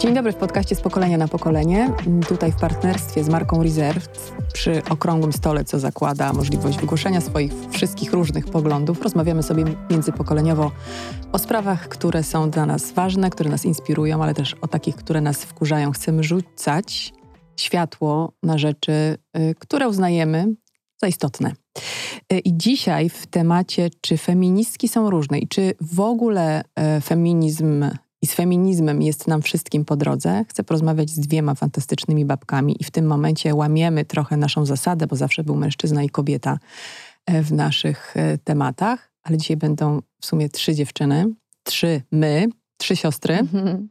Dzień dobry w podcaście z pokolenia na pokolenie. Tutaj w partnerstwie z marką Reserved przy okrągłym stole, co zakłada możliwość wygłoszenia swoich wszystkich różnych poglądów. Rozmawiamy sobie międzypokoleniowo o sprawach, które są dla nas ważne, które nas inspirują, ale też o takich, które nas wkurzają. Chcemy rzucać światło na rzeczy, y, które uznajemy za istotne. Y, I dzisiaj w temacie, czy feministki są różne i czy w ogóle y, feminizm i z feminizmem jest nam wszystkim po drodze. Chcę porozmawiać z dwiema fantastycznymi babkami i w tym momencie łamiemy trochę naszą zasadę, bo zawsze był mężczyzna i kobieta e, w naszych e, tematach, ale dzisiaj będą w sumie trzy dziewczyny, trzy my, trzy siostry. Mhm.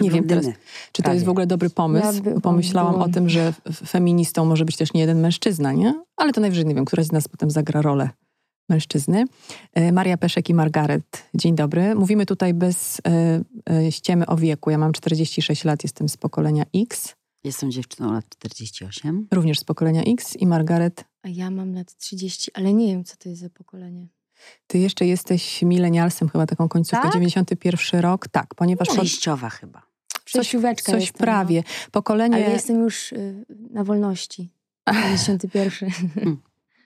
Nie wiem teraz, czy to jest w ogóle dobry pomysł. Ja Pomyślałam o tym, że feministą może być też nie jeden mężczyzna, nie? Ale to najwyżej nie wiem, któraś z nas potem zagra rolę mężczyzny. E, Maria Peszek i Margaret, dzień dobry. Mówimy tutaj bez e, e, ściemy o wieku. Ja mam 46 lat, jestem z pokolenia X. Jestem dziewczyną lat 48. Również z pokolenia X i Margaret. A ja mam lat 30, ale nie wiem, co to jest za pokolenie. Ty jeszcze jesteś milenialsem, chyba taką końcówkę, tak? 91 rok. Tak, ponieważ... Przejściowa po... chyba. Przejścióweczka Coś, coś jestem, prawie. No. Pokolenie... Ale jestem już y, na wolności. 91.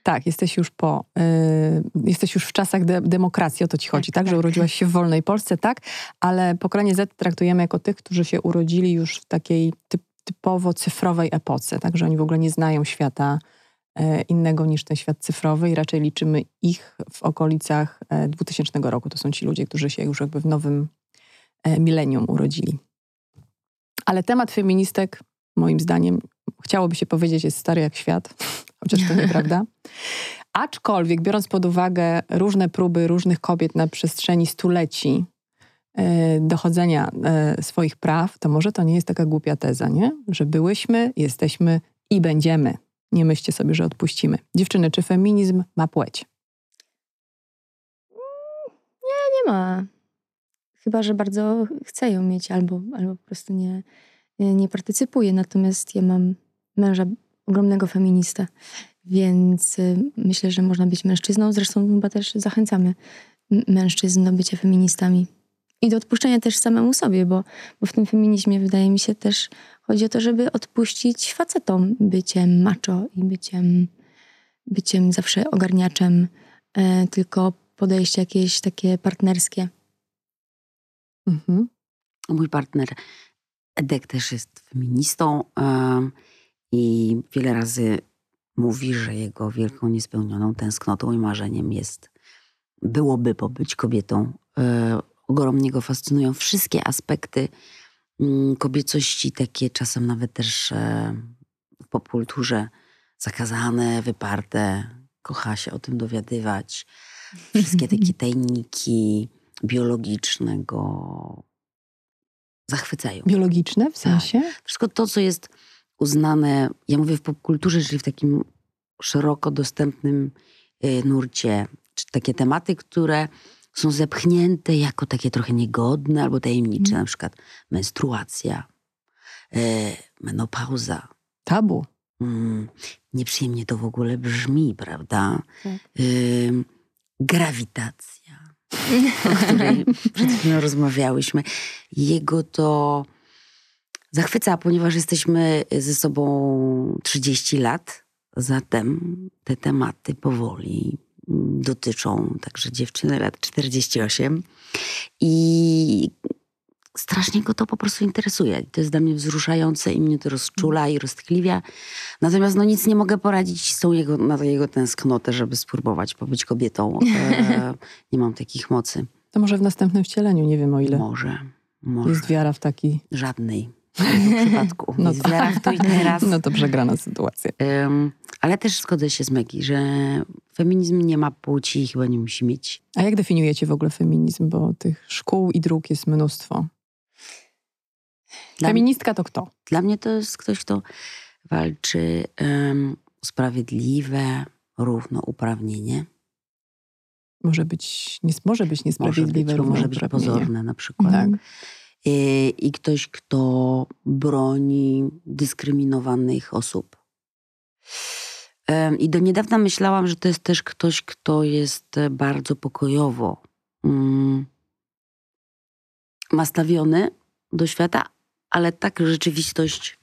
Tak, jesteś już po, y, jesteś już w czasach de demokracji, o to ci chodzi, tak, tak, tak? Że urodziłaś się w wolnej Polsce, tak? Ale pokolenie Z traktujemy jako tych, którzy się urodzili już w takiej typ, typowo cyfrowej epoce, tak? Że oni w ogóle nie znają świata y, innego niż ten świat cyfrowy i raczej liczymy ich w okolicach y, 2000 roku. To są ci ludzie, którzy się już jakby w nowym y, milenium urodzili. Ale temat feministek, moim zdaniem, chciałoby się powiedzieć, jest stary jak świat chociaż to nieprawda. Aczkolwiek, biorąc pod uwagę różne próby różnych kobiet na przestrzeni stuleci e, dochodzenia e, swoich praw, to może to nie jest taka głupia teza, nie? Że byłyśmy, jesteśmy i będziemy. Nie myślcie sobie, że odpuścimy. Dziewczyny, czy feminizm ma płeć? Nie, nie ma. Chyba, że bardzo chcę ją mieć albo, albo po prostu nie, nie partycypuję. Natomiast ja mam męża ogromnego feministę, więc y, myślę, że można być mężczyzną. Zresztą chyba też zachęcamy mężczyzn do bycia feministami. I do odpuszczenia też samemu sobie, bo, bo w tym feminizmie wydaje mi się też chodzi o to, żeby odpuścić facetom byciem macho i byciem, byciem zawsze ogarniaczem, e, tylko podejście jakieś takie partnerskie. Mhm. Mój partner Edek też jest feministą. I wiele razy mówi, że jego wielką niespełnioną tęsknotą i marzeniem jest, byłoby pobyć kobietą. E, ogromnie go fascynują wszystkie aspekty mm, kobiecości, takie czasem nawet też e, w zakazane, wyparte. Kocha się o tym dowiadywać. Wszystkie takie tajniki biologiczne go zachwycają. Biologiczne w tak. sensie? Tak. Wszystko to, co jest uznane, ja mówię w popkulturze, czyli w takim szeroko dostępnym y, nurcie, czy takie tematy, które są zepchnięte jako takie trochę niegodne albo tajemnicze, mm. na przykład menstruacja, y, menopauza. Tabu. Mm, nieprzyjemnie to w ogóle brzmi, prawda? Tak. Y, grawitacja, o której przed chwilą rozmawiałyśmy. Jego to zachwyca, ponieważ jesteśmy ze sobą 30 lat. Zatem te tematy powoli dotyczą także dziewczyny lat 48. I strasznie go to po prostu interesuje. To jest dla mnie wzruszające i mnie to rozczula i roztkliwia. Natomiast no nic nie mogę poradzić z tą jego, na jego tęsknotę, żeby spróbować pobyć kobietą. E, nie mam takich mocy. To może w następnym wcieleniu, nie wiem o ile. Może. może. Jest wiara w taki... Żadnej w przypadku. No jest wiara w to i teraz. No to przegrana sytuacja. Um, ale też zgodzę się z Megi, że feminizm nie ma płci i chyba nie musi mieć. A jak definiujecie w ogóle feminizm? Bo tych szkół i dróg jest mnóstwo. Dla Feministka to kto? Dla mnie to jest ktoś, kto walczy um, sprawiedliwe, równouprawnienie. Może być, nie, może być niesprawiedliwe, może być, może być pozorne na przykład. Tak. Y, i ktoś, kto broni dyskryminowanych osób. I do niedawna myślałam, że to jest też ktoś, kto jest bardzo pokojowo mm, nastawiony do świata, ale tak rzeczywistość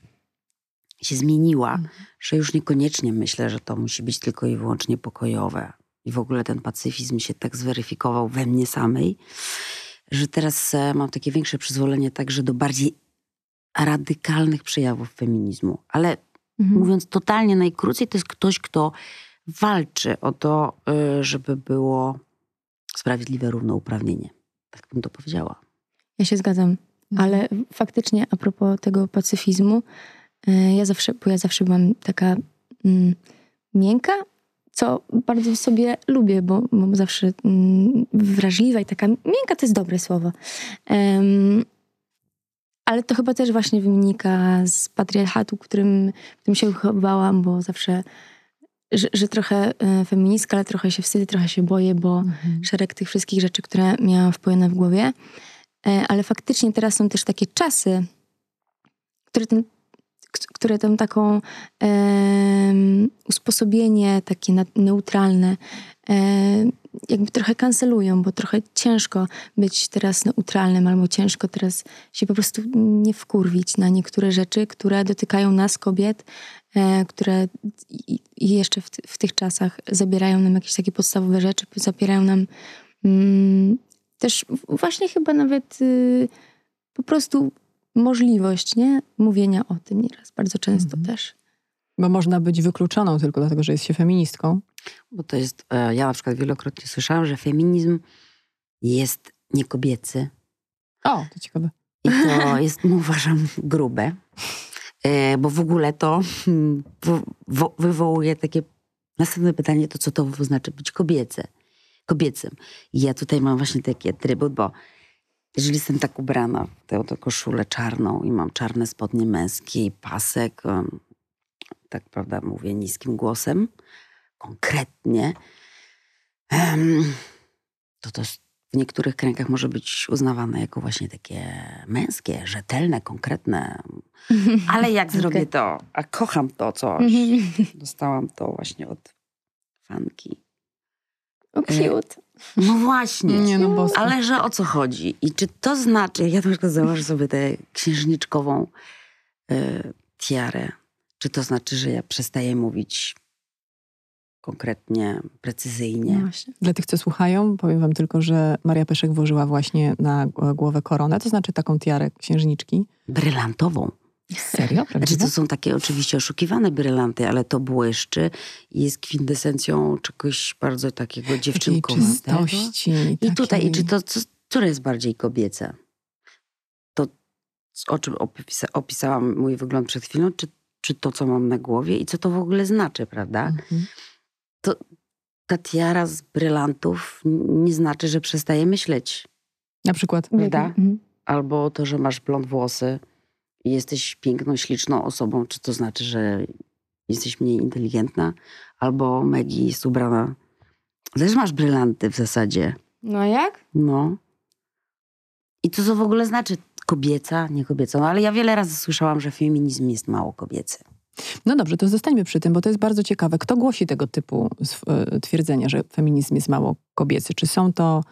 się zmieniła, Mhm. że już niekoniecznie myślę, że to musi być tylko i wyłącznie pokojowe. I w ogóle ten pacyfizm się tak zweryfikował we mnie samej, że teraz e, mam takie większe przyzwolenie także do bardziej radykalnych przejawów feminizmu. Ale Mhm. mówiąc totalnie najkrócej, to jest ktoś, kto walczy o to, y, żeby było sprawiedliwe równouprawnienie. Tak bym to powiedziała. Ja się zgadzam. Mhm. Ale faktycznie a propos tego pacyfizmu, e, ja zawsze, bo ja zawsze byłam taka mm, miękka, co bardzo sobie lubię, bo, bo zawsze mm, wrażliwa i taka miękka to jest dobre słowo. Em, ale to chyba też właśnie wynika z patriarchatu, którym, którym się wychowywałam, bo zawsze, że, że trochę e, feministka, ale trochę się wstydzę, trochę się boję, bo Mhm. szereg tych wszystkich rzeczy, które miałam wpojone w głowie. E, Ale faktycznie teraz są też takie czasy, które, ten, które tam taką em, usposobienie takie neutralne em, jakby trochę kancelują, bo trochę ciężko być teraz neutralnym albo ciężko teraz się po prostu nie wkurwić na niektóre rzeczy, które dotykają nas, kobiet, e, które i, i jeszcze w, w tych czasach zabierają nam jakieś takie podstawowe rzeczy, zabierają nam mm, też właśnie chyba nawet y, po prostu możliwość, nie? Mówienia o tym nieraz, bardzo często Mhm. też. Bo można być wykluczoną tylko dlatego, że jest się feministką. Bo to jest, e, ja na przykład wielokrotnie słyszałam, że feminizm jest niekobiecy. O, to ciekawe. I to jest, no, uważam, grube. E, Bo w ogóle to hmm, wo- wo- wywołuje takie następne pytanie, to co to znaczy być kobiece, kobiecym. I ja tutaj mam właśnie taki atrybut, bo jeżeli jestem tak ubrana w tę, tę koszulę czarną i mam czarne spodnie męskie i pasek, tak prawda mówię niskim głosem, konkretnie, to to w niektórych kręgach może być uznawane jako właśnie takie męskie, rzetelne, konkretne. Ale jak zrobię to, a kocham to coś, dostałam to właśnie od fanki. O, cute. No właśnie. Nie no, bosko. Ale że o co chodzi? I czy to znaczy, ja na przykład założę sobie tę księżniczkową y, tiarę, czy to znaczy, że ja przestaję mówić konkretnie, precyzyjnie? No właśnie. Dla tych, co słuchają, powiem wam tylko, że Maria Peszek włożyła właśnie na głowę koronę, to znaczy taką tiarę księżniczki. Brylantową. Serio? Znaczy to są takie oczywiście oszukiwane brylanty, ale to błyszczy i jest kwintesencją czegoś bardzo takiego dziewczynkowego. czystości. I tutaj, i czy to, co, które jest bardziej kobiece? To, o czym opisa, opisałam mój wygląd przed chwilą, czy, czy to, co mam na głowie i co to w ogóle znaczy, prawda? Mhm. Ta tiara z brylantów nie znaczy, że przestaje myśleć. Na przykład. Prawda? Mhm. Albo to, że masz blond włosy i jesteś piękną, śliczną osobą, czy to znaczy, że jesteś mniej inteligentna? Albo Maggie jest ubrana... Też masz brylanty w zasadzie. No jak? No. I co to w ogóle znaczy kobieca, nie kobieca? No ale ja wiele razy słyszałam, że feminizm jest mało kobiecy. No dobrze, to zostańmy przy tym, bo to jest bardzo ciekawe. Kto głosi tego typu e, twierdzenia, że feminizm jest mało kobiecy? Czy są to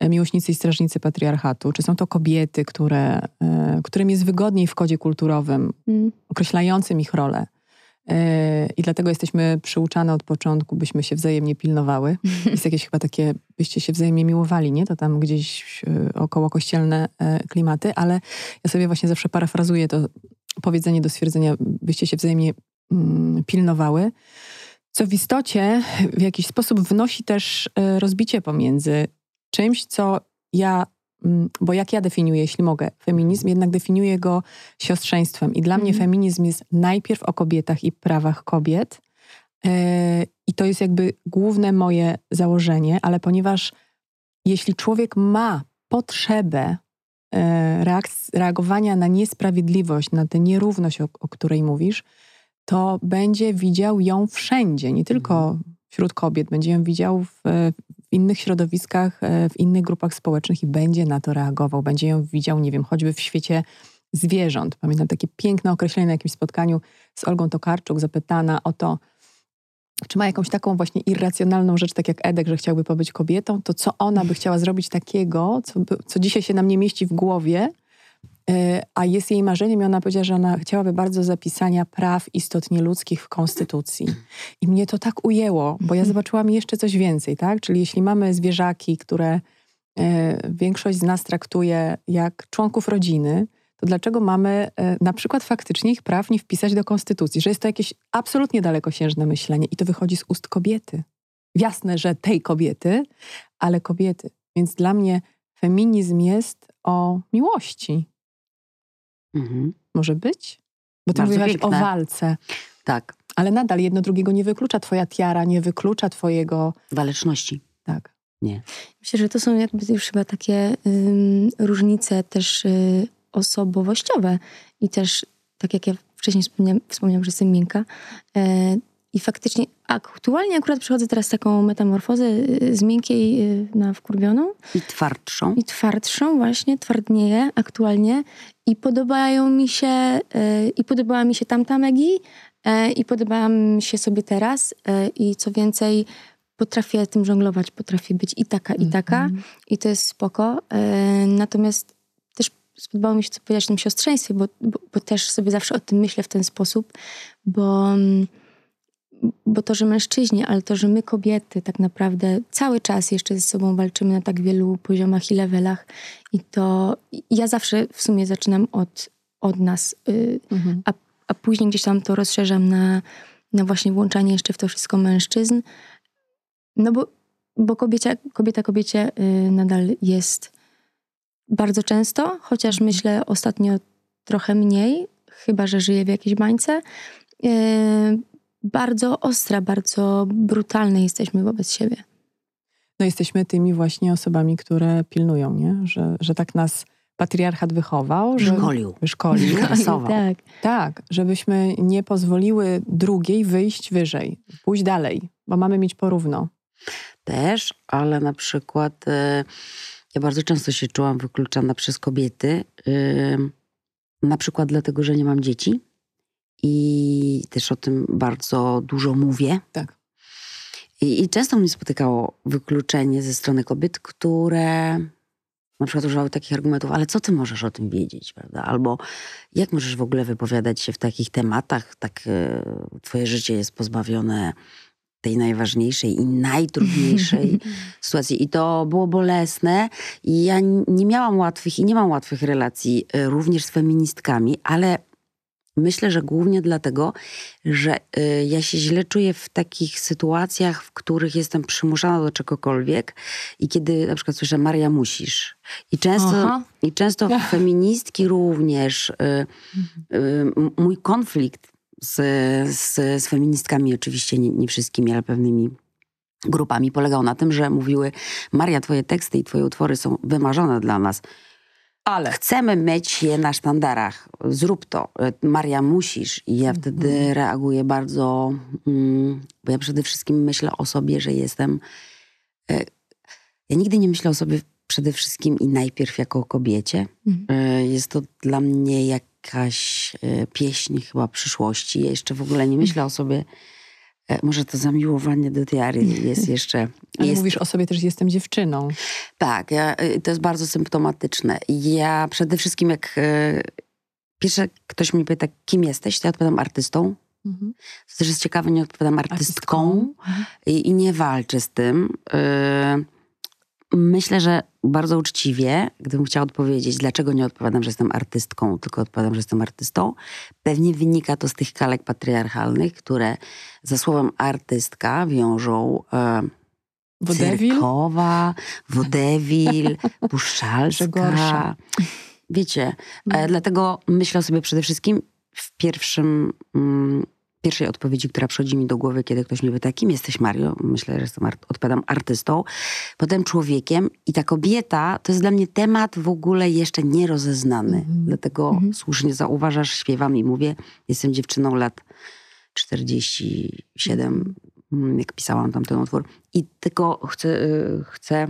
miłośnicy i strażnicy patriarchatu? Czy są to kobiety, które, e, którym jest wygodniej w kodzie kulturowym, Mm. określającym ich rolę? E, I dlatego jesteśmy przyuczane od początku, byśmy się wzajemnie pilnowały. Jest jakieś chyba takie, byście się wzajemnie miłowali, nie? To tam gdzieś e, około kościelne klimaty, ale ja sobie właśnie zawsze parafrazuję to powiedzenie do stwierdzenia, byście się wzajemnie mm, pilnowały, co w istocie w jakiś sposób wnosi też rozbicie pomiędzy czymś, co ja, mm, bo jak ja definiuję, jeśli mogę, feminizm, jednak definiuję go siostrzeństwem. I dla mnie Mhm. feminizm jest najpierw o kobietach i prawach kobiet. e, I to jest jakby główne moje założenie, ale ponieważ jeśli człowiek ma potrzebę e, reagowania na niesprawiedliwość, na tę nierówność, o, o której mówisz, to będzie widział ją wszędzie, nie tylko wśród kobiet, będzie ją widział w, w innych środowiskach, e, w innych grupach społecznych i będzie na to reagował. Będzie ją widział, nie wiem, choćby w świecie zwierząt. Pamiętam takie piękne określenie na jakimś spotkaniu z Olgą Tokarczuk, zapytana o to, czy ma jakąś taką właśnie irracjonalną rzecz, tak jak Edek, że chciałby pobyć kobietą, to co ona by chciała zrobić takiego, co, co dzisiaj się nam nie mieści w głowie, a jest jej marzeniem i ona powiedziała, że ona chciałaby bardzo zapisania praw istotnie ludzkich w Konstytucji. I mnie to tak ujęło, bo ja zobaczyłam jeszcze coś więcej, tak? Czyli jeśli mamy zwierzaki, które e, większość z nas traktuje jak członków rodziny, to dlaczego mamy e, na przykład faktycznie ich praw nie wpisać do Konstytucji? Że jest to jakieś absolutnie dalekosiężne myślenie i to wychodzi z ust kobiety. Jasne, że tej kobiety, ale kobiety. Więc dla mnie feminizm jest o miłości. Mhm. Może być? Bo ty Bardzo mówiłaś o walce, Tak, ale nadal jedno drugiego nie wyklucza. Twoja tiara nie wyklucza twojego... waleczności. Tak. Nie. Myślę, że to są jakby już chyba takie ym, różnice też y, osobowościowe i też, tak jak ja wcześniej wspomniałam, wspomniałam że jestem miękka e, i faktycznie aktualnie akurat przechodzę teraz taką metamorfozę y, z miękkiej y, na wkurwioną I twardszą. i twardszą właśnie, twardnieję aktualnie i podobają mi się, e, i podobała mi się tamta Megi i podobała mi się sobie teraz i co więcej potrafię tym żonglować, potrafię być i taka, i taka Mhm. i to jest spoko. Natomiast też spodobało mi się, co powiedziałeś o tym siostrzeństwie, bo, bo, bo też sobie zawsze o tym myślę w ten sposób, bo, mm, bo to, że mężczyźni, ale to, że my kobiety tak naprawdę cały czas jeszcze ze sobą walczymy na tak wielu poziomach i levelach i to ja zawsze w sumie zaczynam od, od nas, y, Mhm. a, a później gdzieś tam to rozszerzam na, na właśnie włączanie jeszcze w to wszystko mężczyzn. No bo, bo kobieta, kobieta kobiecie y, nadal jest bardzo często, chociaż myślę ostatnio trochę mniej, chyba że żyję w jakiejś bańce. Y, bardzo ostra, bardzo brutalne jesteśmy wobec siebie. No jesteśmy tymi właśnie osobami, które pilnują, nie? Że, że tak nas patriarchat wychował. Że Szkolił. Wyszkolił. Stresował. tak. Tak, żebyśmy nie pozwoliły drugiej wyjść wyżej, pójść dalej, bo mamy mieć porówno. Też, ale na przykład e, ja bardzo często się czułam wykluczana przez kobiety. e, Na przykład dlatego, że nie mam dzieci. I też o tym bardzo dużo mówię. Tak. I, I często mnie spotykało wykluczenie ze strony kobiet, które na przykład używały takich argumentów, ale co ty możesz o tym wiedzieć, prawda? Albo jak możesz w ogóle wypowiadać się w takich tematach, tak e, twoje życie jest pozbawione tej najważniejszej i najtrudniejszej sytuacji. I to było bolesne. I ja nie miałam łatwych i nie mam łatwych relacji e, również z feministkami, ale myślę, że głównie dlatego, że e, ja się źle czuję w takich sytuacjach, w których jestem przymuszana do czegokolwiek i kiedy na przykład słyszę Maria musisz. I często, Aha. i często feministki również. e, e, m- mój konflikt z, z, z feministkami, oczywiście nie, nie wszystkimi, ale pewnymi grupami, polegał na tym, że mówiły: Maria, twoje teksty i twoje utwory są wymarzone dla nas. Ale Chcemy mieć je na sztandarach. Zrób to. E, Maria, musisz. I ja wtedy reaguję bardzo, mm, bo ja przede wszystkim myślę o sobie, że jestem. E, ja nigdy nie myślę o sobie przede wszystkim i najpierw jako o kobiecie. Mhm. E, jest to dla mnie jakaś pieśń chyba przyszłości. Ja jeszcze w ogóle nie myślę o sobie. E, Może to zamiłowanie do tiary jest jeszcze. ale jest, mówisz o sobie też, jestem dziewczyną. tak, ja, y, to jest bardzo symptomatyczne. Ja przede wszystkim, jak y, pierwsze ktoś mnie pyta, kim jesteś, to ja odpowiadam artystą. Mhm. To też jest ciekawe, nie odpowiadam artystką, Mhm. I, i nie walczę z tym. Y, myślę, że bardzo uczciwie, gdybym chciała odpowiedzieć, dlaczego nie odpowiadam, że jestem artystką, tylko odpowiadam, że jestem artystą, pewnie wynika to z tych kalek patriarchalnych, które za słowem artystka wiążą y, Wodewil? Cyrkowa, wodewil, puszczalska. Wiecie, e, dlatego myślę sobie przede wszystkim w pierwszym, mm, pierwszej odpowiedzi, która przychodzi mi do głowy, kiedy ktoś mnie pyta, kim jesteś Mario? Myślę, że jestem, art- odpowiadam artystą, potem człowiekiem i ta kobieta to jest dla mnie temat w ogóle jeszcze nierozeznany. Mhm. Dlatego słusznie zauważasz, śpiewam i mówię, jestem dziewczyną lat 47, mm, jak pisałam tam ten utwór. I tylko chcę, y, chcę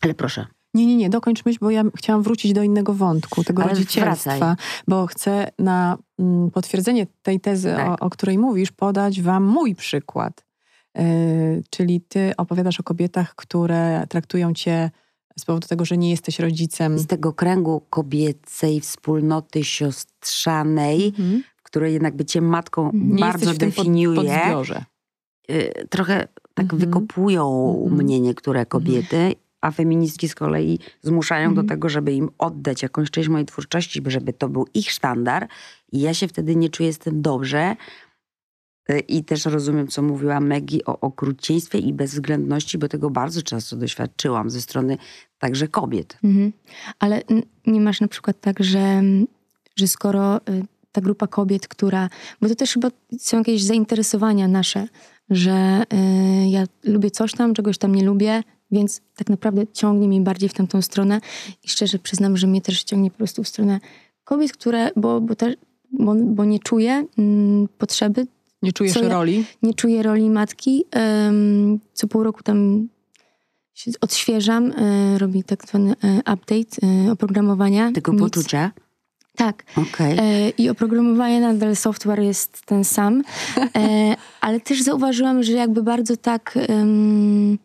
ale proszę. Nie, nie, nie, dokończ myśl, bo ja chciałam wrócić do innego wątku, tego Ale rodzicielstwa, wracaj. bo chcę na mm, potwierdzenie tej tezy, Tak. o, o której mówisz, podać wam mój przykład. Yy, czyli ty opowiadasz o kobietach, które traktują cię z powodu tego, że nie jesteś rodzicem. Z tego kręgu kobiecej wspólnoty siostrzanej, Mhm. w której jednak bycie matką Nie bardzo pod, definiuje. podzbiorze. y, trochę tak Mhm. wykopują Mhm. mnie niektóre kobiety, a feministki z kolei zmuszają Mhm. do tego, żeby im oddać jakąś część mojej twórczości, żeby to był ich sztandar. I ja się wtedy nie czuję z tym dobrze. Y, I też rozumiem, co mówiła Megi o okrucieństwie i bezwzględności, bo tego bardzo często doświadczyłam ze strony także kobiet. Mhm. Ale nie masz na przykład tak, że, że skoro y, ta grupa kobiet, która. Bo to też chyba są jakieś zainteresowania nasze, że y, ja lubię coś tam, czegoś tam nie lubię, więc tak naprawdę ciągnie mnie bardziej w tamtą stronę. I szczerze przyznam, że mnie też ciągnie po prostu w stronę kobiet, które. Bo, bo, też, bo, bo nie czuję mm, potrzeby Nie czujesz ja- roli? nie czuję roli matki. Em, co pół roku tam się odświeżam, e, robi tak zwany e, update e, oprogramowania. Tego Nic- poczucia? Tak. Okej. E, I oprogramowanie nadal software jest ten sam. E, ale też zauważyłam, że jakby bardzo tak em,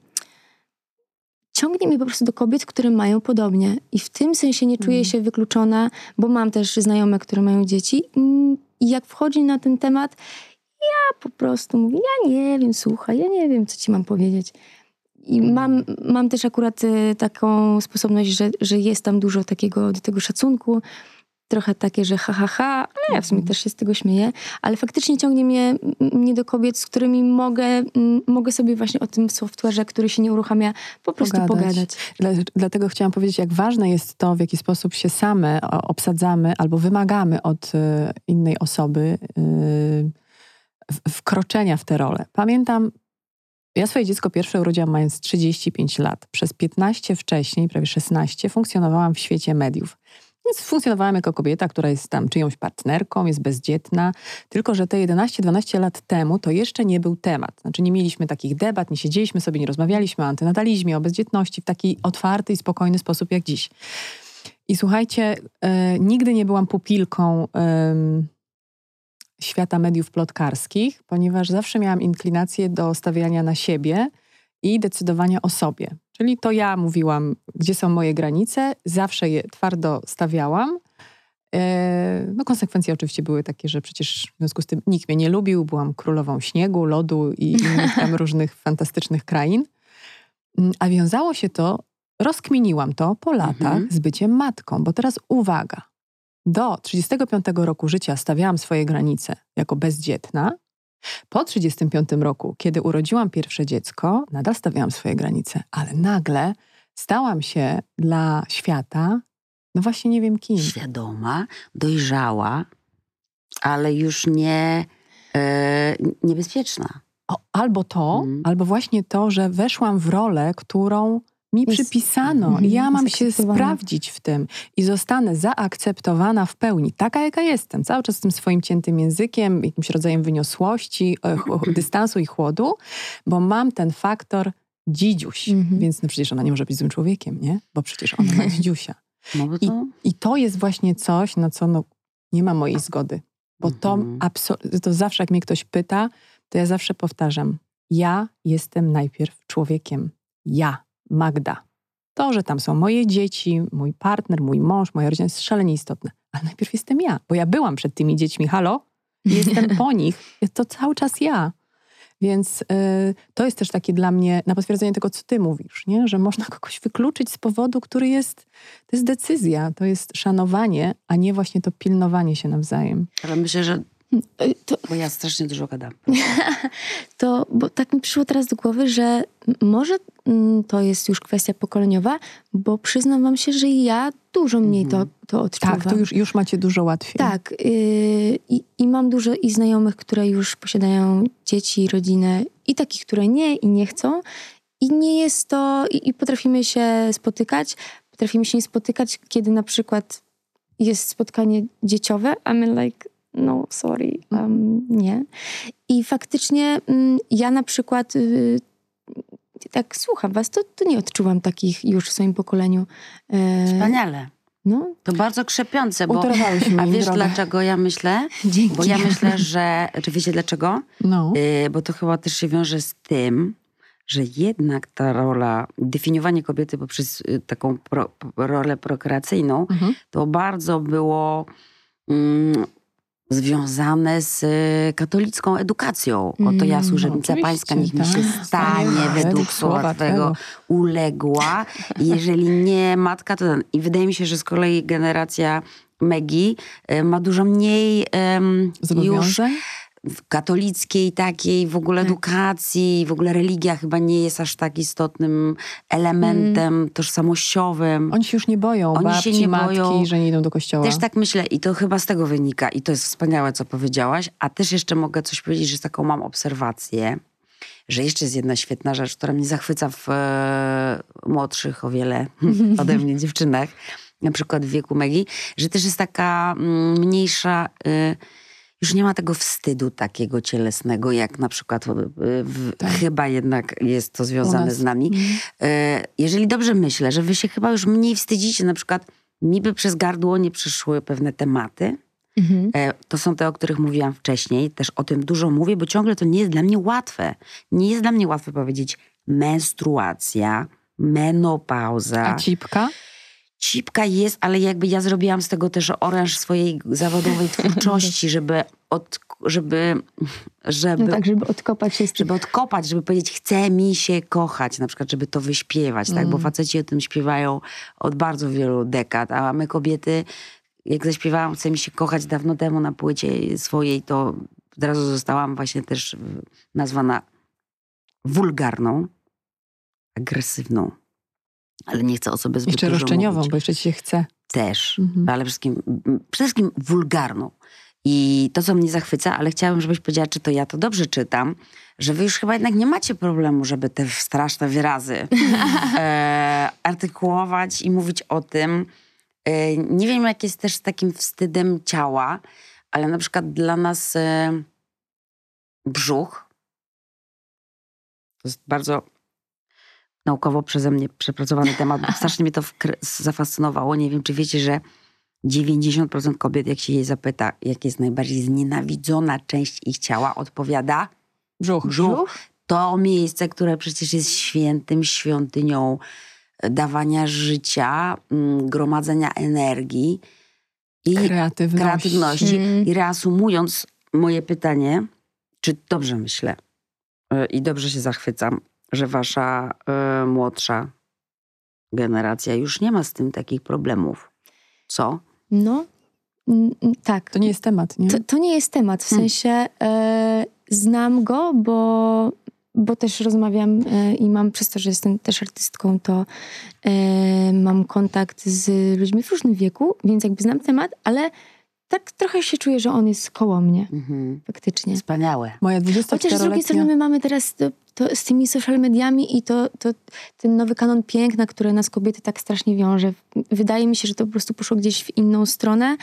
ciągnie mnie po prostu do kobiet, które mają podobnie. I w tym sensie nie czuję Mm. się wykluczona, bo mam też znajome, które mają dzieci. Mm, I jak wchodzi na ten temat, ja po prostu mówię, ja nie wiem, słuchaj, ja nie wiem, co ci mam powiedzieć. I mam, mam też akurat y, taką sposobność, że, że jest tam dużo takiego do tego szacunku, trochę takie, że ha, ha, ha, ale ja w sumie też się z tego śmieję, ale faktycznie ciągnie mnie, mnie do kobiet, z którymi mogę, mogę sobie właśnie o tym software'ze, który się nie uruchamia, po prostu Pogadać. pogadać. Dla, dlatego chciałam powiedzieć, jak ważne jest to, w jaki sposób się same obsadzamy albo wymagamy od e, innej osoby e, wkroczenia w tę rolę. Pamiętam, ja swoje dziecko pierwsze urodziłam mając 35 lat. Przez 15 wcześniej, prawie 16, funkcjonowałam w świecie mediów. Więc funkcjonowałam jako kobieta, która jest tam czyjąś partnerką, jest bezdzietna. Tylko, że te 11-12 lat temu to jeszcze nie był temat. Znaczy nie mieliśmy takich debat, nie siedzieliśmy sobie, nie rozmawialiśmy o antynatalizmie, o bezdzietności w taki otwarty i spokojny sposób jak dziś. I słuchajcie, e, nigdy nie byłam pupilką świata mediów plotkarskich, ponieważ zawsze miałam inklinację do stawiania na siebie i decydowania o sobie. Czyli to ja mówiłam, gdzie są moje granice, zawsze je twardo stawiałam. E, No konsekwencje oczywiście były takie, że przecież w związku z tym nikt mnie nie lubił, byłam królową śniegu, lodu i innych tam różnych fantastycznych krain. Mm, A wiązało się to, rozkminiłam to po latach Mhm. z byciem matką, bo teraz uwaga, do 35 roku życia stawiałam swoje granice jako bezdzietna. Po 35 roku, kiedy urodziłam pierwsze dziecko, nadal stawiałam swoje granice, ale nagle stałam się dla świata, no właśnie nie wiem kim. Świadoma, dojrzała, ale już nie e, niebezpieczna. O, albo to, Mhm. albo właśnie to, że weszłam w rolę, którą mi Jest- przypisano Mhm, ja mam się sprawdzić w tym i zostanę zaakceptowana w pełni, taka jaka jestem, cały czas z tym swoim ciętym językiem, jakimś rodzajem wyniosłości, e, ch- dystansu i chłodu, bo mam ten faktor dzidziuś, Mhm. więc no przecież ona nie może być złym człowiekiem, nie? Bo przecież ona ma dzidziusia. I, to... I to jest właśnie coś, na co no, nie ma mojej zgody. Bo to, Mhm. to zawsze, jak mnie ktoś pyta, to ja zawsze powtarzam: Ja jestem najpierw człowiekiem. Ja, Magda. To, że tam są moje dzieci, mój partner, mój mąż, moja rodzina jest szalenie istotne. Ale najpierw jestem ja, bo ja byłam przed tymi dziećmi, halo? Jestem po nich. Jest to cały czas ja. Więc y, to jest też takie dla mnie, na potwierdzenie tego, co ty mówisz, nie? że można kogoś wykluczyć z powodu, który jest, to jest decyzja, to jest szanowanie, a nie właśnie to pilnowanie się nawzajem. Ale myślę, że... To, Bo ja strasznie dużo gadam. to, bo tak mi przyszło teraz do głowy, że może mm, to jest już kwestia pokoleniowa, bo przyznam wam się, że ja dużo mniej Mhm. to, to odczuwam. Tak, to już, już macie dużo łatwiej. Tak. Yy, i, I mam dużo i znajomych, które już posiadają dzieci, rodzinę i takich, które nie i nie chcą. I nie jest to... I, i potrafimy się spotykać. Potrafimy się nie spotykać, kiedy na przykład jest spotkanie dzieciowe, a my like, no sorry, um, nie. I faktycznie mm, ja na przykład... y, tak słucham was, to, to nie odczuwam takich już w swoim pokoleniu. E, Wspaniale. No, To bardzo krzepiące, bo... A wiesz drogę. dlaczego ja myślę? dzięki. Bo ja myślę, że... Czy wiecie dlaczego? No. Y, bo to chyba też się wiąże z tym, że jednak ta rola, definiowanie kobiety poprzez y, taką pro, rolę prokreacyjną, Mhm. to bardzo było mm, związane z y, katolicką edukacją. Oto ja Mm, służebnica oczywiście, pańska, niech mi się tak. stanie Według słowa Twego uległa. Jeżeli nie matka, to ten. I wydaje mi się, że z kolei generacja Megi y, ma dużo mniej em, już? W katolickiej takiej w ogóle Tak. edukacji, w ogóle religia chyba nie jest aż tak istotnym elementem tożsamościowym. Oni się już nie boją Oni się babci, nie matki, boją. że nie idą do kościoła. Też tak myślę i to chyba z tego wynika i to jest wspaniałe, co powiedziałaś, a też jeszcze mogę coś powiedzieć, że taką mam obserwację, że jeszcze jest jedna świetna rzecz, która mnie zachwyca w e, młodszych o wiele ode mnie dziewczynach, na przykład w wieku Megi, że też jest taka mm, mniejsza... y, już nie ma tego wstydu takiego cielesnego, jak na przykład y, w, Tak. chyba jednak jest to związane z nami. Mhm. E, jeżeli dobrze myślę, że wy się chyba już mniej wstydzicie, na przykład mi by przez gardło nie przyszły pewne tematy. Mhm. E, to są te, o których mówiłam wcześniej. Też o tym dużo mówię, bo ciągle to nie jest dla mnie łatwe. Nie jest dla mnie łatwe powiedzieć menstruacja, menopauza. A cipka? Cipka jest, ale jakby ja zrobiłam z tego też oręż swojej zawodowej twórczości, żeby, od, żeby, żeby No tak, żeby odkopać się z tym. żeby odkopać, żeby powiedzieć, chce mi się kochać, na przykład, żeby to wyśpiewać, tak? Bo Mm. faceci o tym śpiewają od bardzo wielu dekad, a my kobiety, jak zaśpiewałam, chce mi się kochać dawno temu na płycie swojej, to od razu zostałam właśnie też nazwana wulgarną, agresywną. Ale nie chcę o sobie zbyt Jeszcze roszczeniową, mówić bo jeszcze ci się chce. też, Mhm. ale wszystkim, przede wszystkim wulgarną. I to, co mnie zachwyca, ale chciałabym, żebyś powiedziała, czy to ja to dobrze czytam, że wy już chyba jednak nie macie problemu, żeby te straszne wyrazy e, artykułować i mówić o tym. E, nie wiem, jak jest też z takim wstydem ciała, ale na przykład dla nas e, brzuch to jest bardzo naukowo przeze mnie przepracowany temat. Strasznie mnie to zafascynowało. Nie wiem, czy wiecie, że 90% kobiet, jak się jej zapyta, jaka jest najbardziej znienawidzona część ich ciała, odpowiada Brzuch. brzuch. To miejsce, które przecież jest świętym, świątynią e, dawania życia, mm, gromadzenia energii i Kreatywność. kreatywności. Mm. I reasumując moje pytanie, czy dobrze myślę e, i dobrze się zachwycam, że wasza e, młodsza generacja już nie ma z tym takich problemów. Co? No, tak. To nie jest temat, nie? To, to nie jest temat. W Hmm. sensie e, znam go, bo, bo też rozmawiam e, i mam przez to, że jestem też artystką, to mam kontakt z ludźmi w różnym wieku, więc jakby znam temat, ale tak trochę się czuję, że on jest koło mnie, Mhm. faktycznie. Wspaniałe. Moja Chociaż z drugiej strony 24-letnia... my mamy teraz to, z tymi social mediami i to, to ten nowy kanon piękna, który nas kobiety tak strasznie wiąże. Wydaje mi się, że to po prostu poszło gdzieś w inną stronę,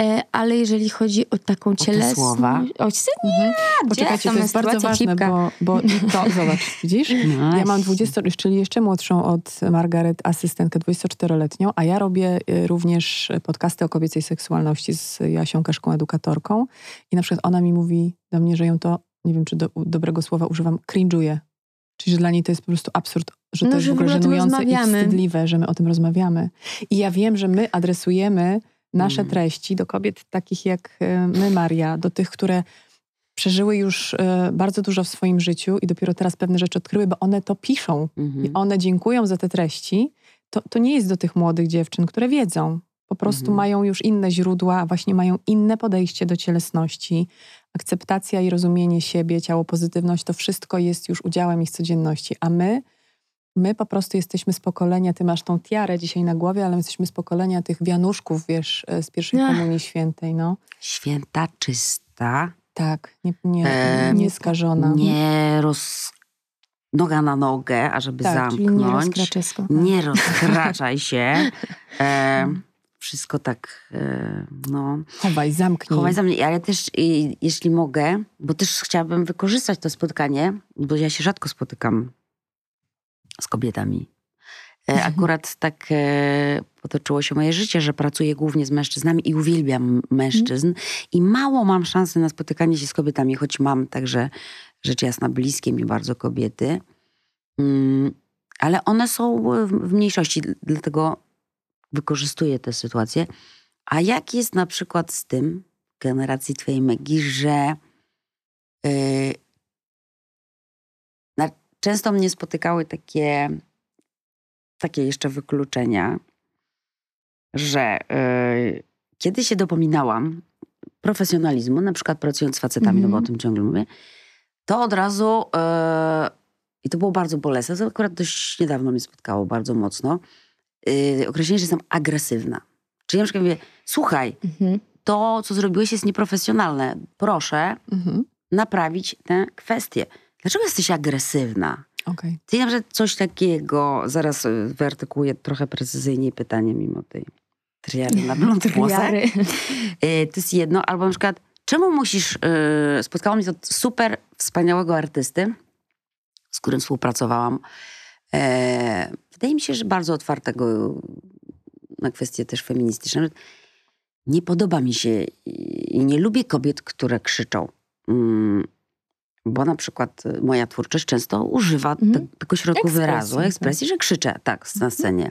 e, ale jeżeli chodzi o taką cielesność... słowa? O, sy- Mhm. Poczekajcie, to jest bardzo ważne, bo, bo to, zobacz, widzisz? Ja mam 20, czyli jeszcze młodszą od Margaret, asystentkę 24-letnią, a ja robię y, również podcasty o kobiecej seksualności z Jasią Kaszką, edukatorką. I na przykład ona mi mówi do mnie, że ją to, nie wiem czy do, dobrego słowa używam, cringe'uje. Czyli, że dla niej to jest po prostu absurd, że to No, jest że w ogóle żenujące i wstydliwe, że my o tym rozmawiamy. I ja wiem, że my adresujemy nasze Mm. treści do kobiet takich jak y, my, Maria, do tych, które przeżyły już y, bardzo dużo w swoim życiu i dopiero teraz pewne rzeczy odkryły, bo one to piszą Mhm. i one dziękują za te treści. To, to nie jest do tych młodych dziewczyn, które wiedzą. Po prostu Mhm. mają już inne źródła, właśnie mają inne podejście do cielesności. Akceptacja i rozumienie siebie, ciało, pozytywność, to wszystko jest już udziałem ich codzienności. A my, my po prostu jesteśmy z pokolenia, ty masz tą tiarę dzisiaj na głowie, ale my jesteśmy z pokolenia tych wianuszków, wiesz, e, z pierwszej Ach. komunii świętej, no. Święta, czysta, Tak, nie, nie, E, nie skażona. nie roz... noga na nogę, ażeby Tak, Czyli nie zamknąć. rozkraczesko. Nie rozkraczaj się. E, wszystko tak, e, no. Chowaj, zamknij. Chowaj za mnie, ale też i, jeśli mogę, bo też chciałabym wykorzystać to spotkanie, bo ja się rzadko spotykam z kobietami. E, akurat tak e, potoczyło się moje życie, że pracuję głównie z mężczyznami i uwielbiam mężczyzn. I mało mam szansy na spotykanie się z kobietami, choć mam także rzecz jasna bliskie mi bardzo kobiety. Mm, ale one są w mniejszości, dlatego wykorzystuję tę sytuację. A jak jest na przykład z tym, generacji twojej Megi, że yy, na, często mnie spotykały takie, takie jeszcze wykluczenia, że yy, kiedy się dopominałam profesjonalizmu, na przykład pracując z facetami, mm -hmm. no bo o mhm. tym ciągle mówię, to od razu, yy, i to było bardzo bolesne, to akurat dość niedawno mnie spotkało bardzo mocno, yy, określenie, że jestem agresywna. Czyli na przykład mówię, słuchaj, -hmm to, co zrobiłeś, jest nieprofesjonalne. Proszę mhm. naprawić tę kwestię. Dlaczego jesteś agresywna? Okay. Ty na przykład coś takiego, zaraz e, wyartykułuję trochę precyzyjniej pytanie mimo tej triary na blond włosach. E, to jest jedno. Albo na przykład, czemu musisz... Yy, spotkałam mnie to super wspaniałego artysty, z którym współpracowałam. Wydaje mi się, że bardzo otwartego na kwestie też feministyczne nie podoba mi się i nie lubię kobiet, które krzyczą. Mm, bo na przykład moja twórczość często używa mhm. tego środku ekspresji, wyrazu, tak. ekspresji, że krzyczę tak na mhm. scenie.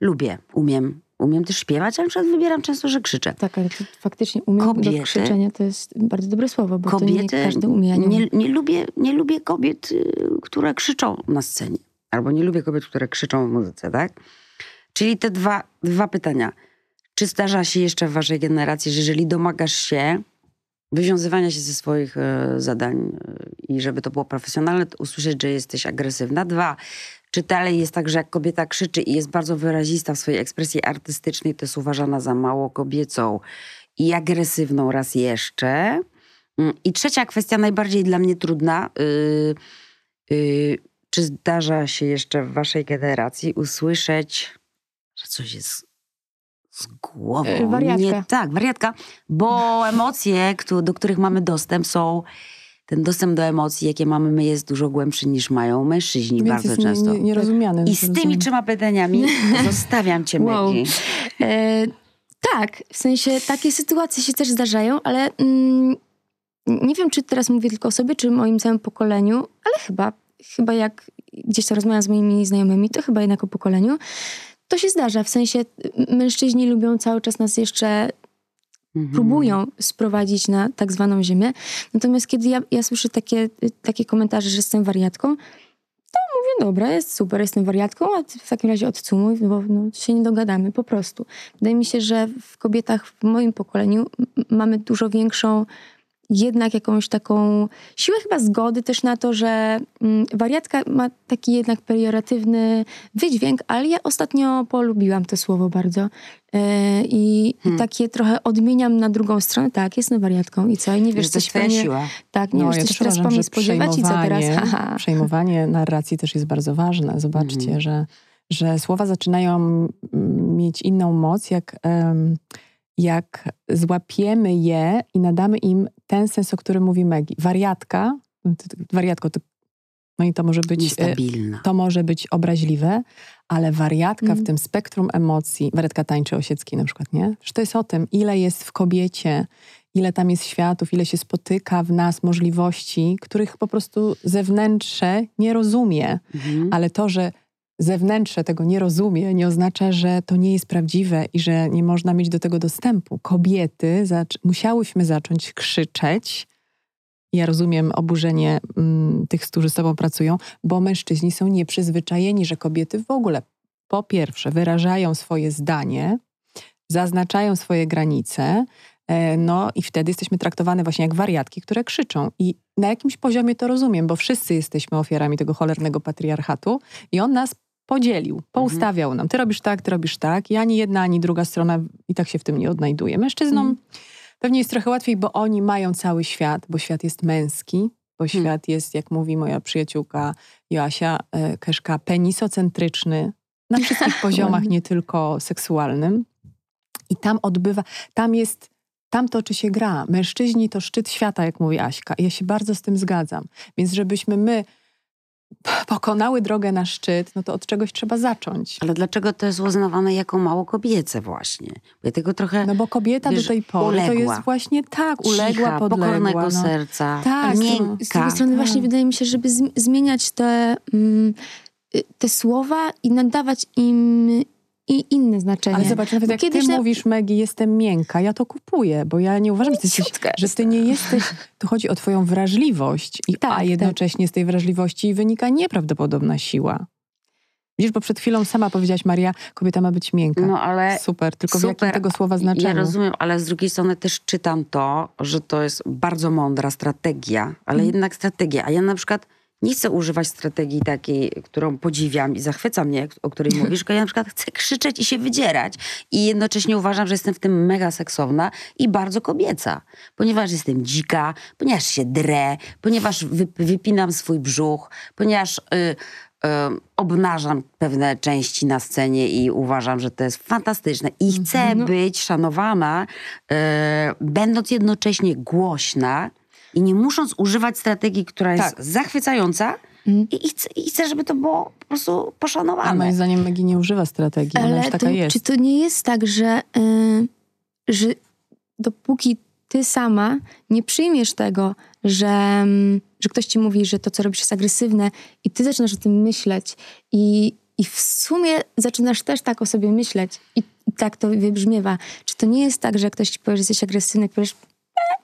Lubię, umiem. Umiem też śpiewać, ale na przykład wybieram często, że krzyczę. Tak, ale to faktycznie umiem kobiety, do krzyczenia to jest bardzo dobre słowo, bo kobiety, to nie każdy umie. Nie, nie, nie, lubię, nie lubię kobiet, y, które krzyczą na scenie. Albo nie lubię kobiet, które krzyczą w muzyce, tak? Czyli te dwa, dwa pytania. Czy zdarza się jeszcze w waszej generacji, że jeżeli domagasz się wywiązywania się ze swoich e, zadań e, i żeby to było profesjonalne, to usłyszeć, że jesteś agresywna. Dwa, czy dalej jest tak, że jak kobieta krzyczy i jest bardzo wyrazista w swojej ekspresji artystycznej, to jest uważana za mało kobiecą i agresywną raz jeszcze. Mm, I trzecia kwestia, najbardziej dla mnie trudna. Yy, yy, czy zdarza się jeszcze w waszej generacji usłyszeć, że coś jest z głową. E, wariatka. Nie, tak, wariatka, bo emocje, do których mamy dostęp są ten dostęp do emocji, jakie mamy my, jest dużo głębszy niż mają mężczyźni Więc bardzo często. Nie, nierozumiany. I z tymi trzema pytaniami zostawiam cię, wow. E, tak, w sensie takie sytuacje się też zdarzają, ale mm, nie wiem, czy teraz mówię tylko o sobie, czy moim całym pokoleniu, ale chyba, chyba jak gdzieś tam rozmawiam z moimi znajomymi, to chyba jednak o pokoleniu to się zdarza. W sensie mężczyźni lubią cały czas nas jeszcze mhm. próbują sprowadzić na tak zwaną ziemię. Natomiast kiedy ja, ja słyszę takie, takie komentarze, że jestem wariatką, to mówię, dobra, jest super, jestem wariatką, a w takim razie odcumuj, bo no, się nie dogadamy, po prostu. Wydaje mi się, że w kobietach w moim pokoleniu mamy dużo większą jednak jakąś taką siłę chyba zgody też na to, że mm, wariatka ma taki jednak pejoratywny wydźwięk, ale ja ostatnio polubiłam to słowo bardzo. Yy, i, hmm. I takie trochę odmieniam na drugą stronę. Tak, jestem wariatką i co? I nie wiesz, coś pewnie... Siła. Tak, nie no, wiesz, ja coś teraz po mnie spodziewać i co teraz? Haha. Przejmowanie narracji też jest bardzo ważne. Zobaczcie, hmm. że, że słowa zaczynają mieć inną moc, jak... Um, jak złapiemy je i nadamy im ten sens, o którym mówi Megi. Wariatka, wariatko, to, no i to może być... Niestabilna. To może być obraźliwe, ale wariatka mm. w tym spektrum emocji, wariatka tańczy Osiecki na przykład, nie? Że to jest o tym, ile jest w kobiecie, ile tam jest światów, ile się spotyka w nas możliwości, których po prostu zewnętrzne nie rozumie. Mm. Ale to, że zewnętrzne tego nie rozumie, nie oznacza, że to nie jest prawdziwe i że nie można mieć do tego dostępu. Kobiety zac musiałyśmy zacząć krzyczeć. Ja rozumiem oburzenie mm, tych, którzy z tobą pracują, bo mężczyźni są nieprzyzwyczajeni, że kobiety w ogóle po pierwsze wyrażają swoje zdanie, zaznaczają swoje granice, e, no i wtedy jesteśmy traktowane właśnie jak wariatki, które krzyczą. I na jakimś poziomie to rozumiem, bo wszyscy jesteśmy ofiarami tego cholernego patriarchatu i on nas podzielił, poustawiał mhm. nam. Ty robisz tak, ty robisz tak. I ani jedna, ani druga strona i tak się w tym nie odnajduje. Mężczyznom mhm. pewnie jest trochę łatwiej, bo oni mają cały świat, bo świat jest męski, bo mhm. świat jest, jak mówi moja przyjaciółka Joasia e, Keszka, penisocentryczny na wszystkich poziomach, nie tylko seksualnym. I tam odbywa, tam jest, tam toczy się gra. Mężczyźni to szczyt świata, jak mówi Aśka. I ja się bardzo z tym zgadzam. Więc żebyśmy my pokonały drogę na szczyt, no to od czegoś trzeba zacząć. Ale dlaczego to jest uznawane jako mało kobiece właśnie? Bo ja tego trochę... No bo kobieta wiesz, do tej pory to uległa. jest właśnie tak, uległa, cicha, podległa. pokornego no. serca, Tak, Z miękka. drugiej strony właśnie tak. wydaje mi się, żeby zm- zmieniać te, mm, y, te słowa i nadawać im i inne znaczenie. Ale zobacz, nawet Bo jak ty na- mówisz, Megi, jestem miękka, ja to kupuję, bo ja nie uważam, że ty, jesteś, że ty nie jesteś... Tu chodzi o twoją wrażliwość, i, Tak, a tak. jednocześnie z tej wrażliwości wynika nieprawdopodobna siła. Widzisz, bo przed chwilą sama powiedziałaś, Maria, kobieta ma być miękka. No ale Super, tylko w super. jakim tego słowa znaczeniu? Ja rozumiem, ale z drugiej strony też czytam to, że to jest bardzo mądra strategia, ale Mhm. jednak strategia. A ja na przykład nie chcę używać strategii takiej, którą podziwiam i zachwyca mnie, o której mówisz, ja na przykład chcę krzyczeć i się wydzierać. I jednocześnie uważam, że jestem w tym mega seksowna i bardzo kobieca. Ponieważ jestem dzika, ponieważ się drę, ponieważ wy, wypinam swój brzuch, ponieważ... y, y, obnażam pewne części na scenie i uważam, że to jest fantastyczne. I chcę No. być szanowana, y, będąc jednocześnie głośna i nie musząc używać strategii, która jest Tak. zachwycająca. Mm. I, i, chcę, I chcę, żeby to było po prostu A moim poszanowane. zdaniem Megi nie używa strategii, ona już Ale taka to, jest. czy to nie jest tak, że, y, że dopóki ty sama nie przyjmiesz tego, że, mm, że ktoś ci mówi, że to, co robisz, jest agresywne i ty zaczynasz o tym myśleć i, i w sumie zaczynasz też tak o sobie myśleć i, i tak to wybrzmiewa. Czy to nie jest tak, że ktoś ci powie, że jesteś agresywny, powiesz,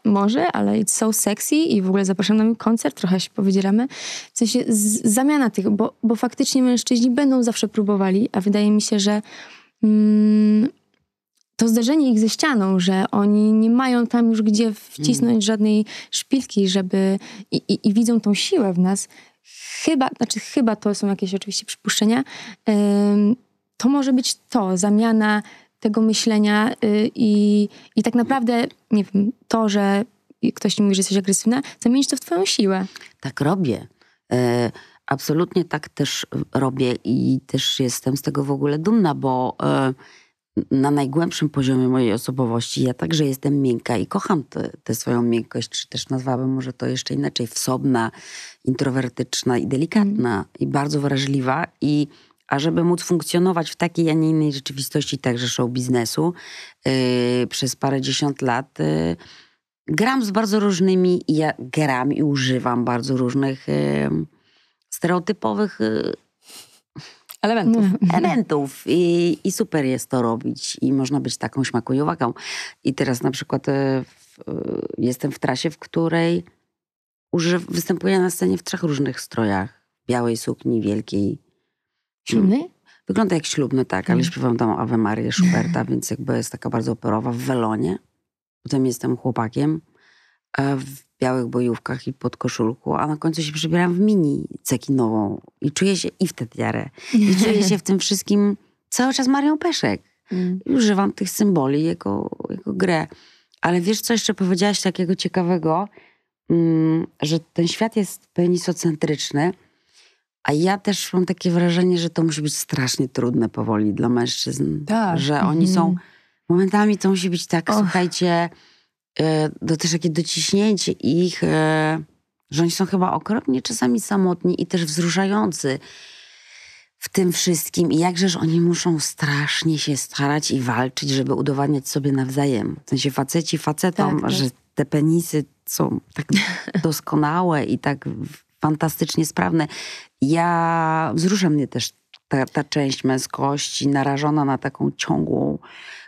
może, ale it's so sexy i w ogóle zapraszam na mój koncert, trochę się powiedzieramy. W sensie z, zamiana tych, bo, bo faktycznie mężczyźni będą zawsze próbowali, a wydaje mi się, że mm, to zderzenie ich ze ścianą, że oni nie mają tam już gdzie wcisnąć żadnej szpilki, żeby i, i, i widzą tą siłę w nas. Chyba, znaczy chyba to są jakieś oczywiście przypuszczenia. Ym, to może być to, zamiana tego myślenia y, i, i tak naprawdę, nie wiem, to, że ktoś ci mówi, że jesteś agresywna, zamienić to w twoją siłę. Tak robię. E, absolutnie tak też robię i też jestem z tego w ogóle dumna, bo e, na najgłębszym poziomie mojej osobowości ja także jestem miękka i kocham tę swoją miękkość, czy też nazwałabym może to jeszcze inaczej, wsobna, introwertyczna i delikatna i bardzo wrażliwa i a żeby móc funkcjonować w takiej, a nie innej rzeczywistości, także show biznesu, yy, przez parę dziesiąt lat yy, gram z bardzo różnymi, i ja gram i używam bardzo różnych yy, stereotypowych yy, Elementów. elementów I, i super jest to robić i można być taką śmakojowaką. I teraz na przykład w, e, jestem w trasie, w której używ, występuję na scenie w trzech różnych strojach. Białej sukni, wielkiej. Ślubny? Wygląda jak ślubny, tak, ale śpiewam tam Ave Maria Schuberta, więc jakby jest taka bardzo operowa w welonie. Potem jestem chłopakiem e, w białych bojówkach i pod koszulku, a na końcu się przebieram w mini cekinową i czuję się i w tetiarę. I czuję się w tym wszystkim cały czas Marią Peszek. Mm. I używam tych symboli jako, jako grę. Ale wiesz, co jeszcze powiedziałaś takiego ciekawego, mm, że ten świat jest penisocentryczny, a ja też mam takie wrażenie, że to musi być strasznie trudne powoli dla mężczyzn. Tak. Że oni są, Mhm. momentami to musi być tak, Och. słuchajcie, e, do, też takie dociśnięcie ich, e, że oni są chyba okropnie czasami samotni i też wzruszający w tym wszystkim i jakżeż oni muszą strasznie się starać i walczyć, żeby udowadniać sobie nawzajem. W sensie faceci facetom, Tak, tak. że te penisy są tak doskonałe i tak fantastycznie sprawne. Ja, wzrusza mnie też ta, ta część męskości narażona na taką ciągłą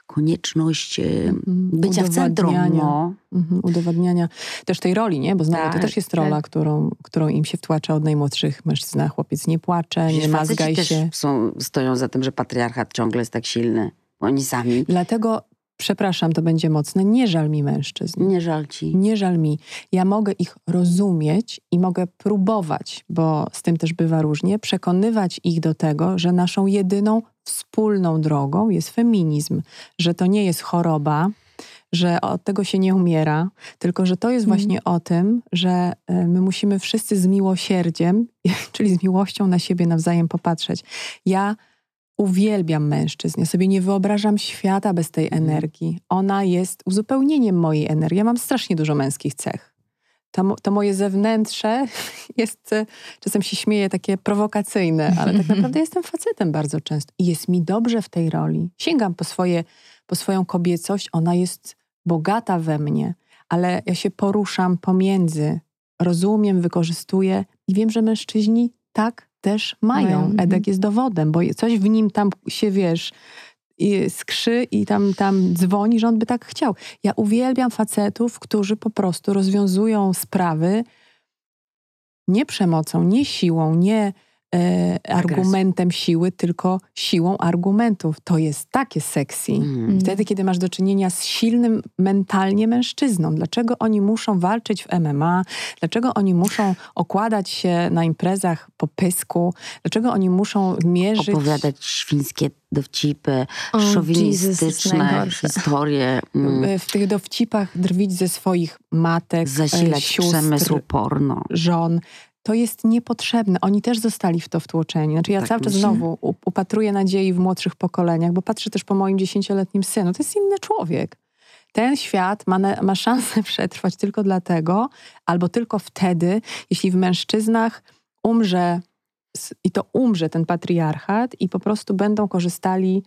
konieczność e, bycia w centrum. No. Mhm, udowadniania też tej roli, nie? Bo znowu to Tak, też jest rola, tak. którą, którą im się wtłacza od najmłodszych mężczyzna. Chłopiec nie płacze, nie Przecież mazgaj faceci też się. są, stoją za tym, że patriarchat ciągle jest tak silny. Oni sami. Dlatego, przepraszam, to będzie mocne, nie żal mi mężczyzn. Nie żal ci. Nie żal mi. Ja mogę ich rozumieć i mogę próbować, bo z tym też bywa różnie, przekonywać ich do tego, że naszą jedyną wspólną drogą jest feminizm, że to nie jest choroba, że od tego się nie umiera, tylko że to jest Mhm. właśnie o tym, że e, my musimy wszyscy z miłosierdziem, czyli z miłością na siebie nawzajem popatrzeć. Ja uwielbiam mężczyzn. Ja sobie nie wyobrażam świata bez tej Mhm. energii. Ona jest uzupełnieniem mojej energii. Ja mam strasznie dużo męskich cech. to, to moje zewnętrze jest, e, czasem się śmieję, takie prowokacyjne, ale tak naprawdę jestem facetem bardzo często. I jest mi dobrze w tej roli. Sięgam po, swoje, po swoją kobiecość, ona jest bogata we mnie, ale ja się poruszam pomiędzy, rozumiem, wykorzystuję i wiem, że mężczyźni tak też mają. Mają, mhm. Edek jest dowodem, bo coś w nim tam się, wiesz, i skrzy i tam, tam dzwoni, że on by tak chciał. Ja uwielbiam facetów, którzy po prostu rozwiązują sprawy nie przemocą, nie siłą, nie e, argumentem siły, tylko siłą argumentów. To jest takie sexy. Mm. Wtedy, kiedy masz do czynienia z silnym mentalnie mężczyzną. Dlaczego oni muszą walczyć w MMA? Dlaczego oni muszą okładać się na imprezach po pysku? Dlaczego oni muszą mierzyć... Opowiadać świńskie dowcipy, O, Jesus, to jest szowinistyczne historie, mm, e, w tych dowcipach drwić ze swoich matek, e, zasilać sióstr, przemysł porno. żon. To jest niepotrzebne. Oni też zostali w to wtłoczeni. Znaczy ja Tak cały czas myślę. znowu upatruję nadziei w młodszych pokoleniach, bo patrzę też po moim dziesięcioletnim synu. To jest inny człowiek. Ten świat ma, na, ma szansę przetrwać tylko dlatego, albo tylko wtedy, jeśli w mężczyznach umrze i to umrze ten patriarchat i po prostu będą korzystali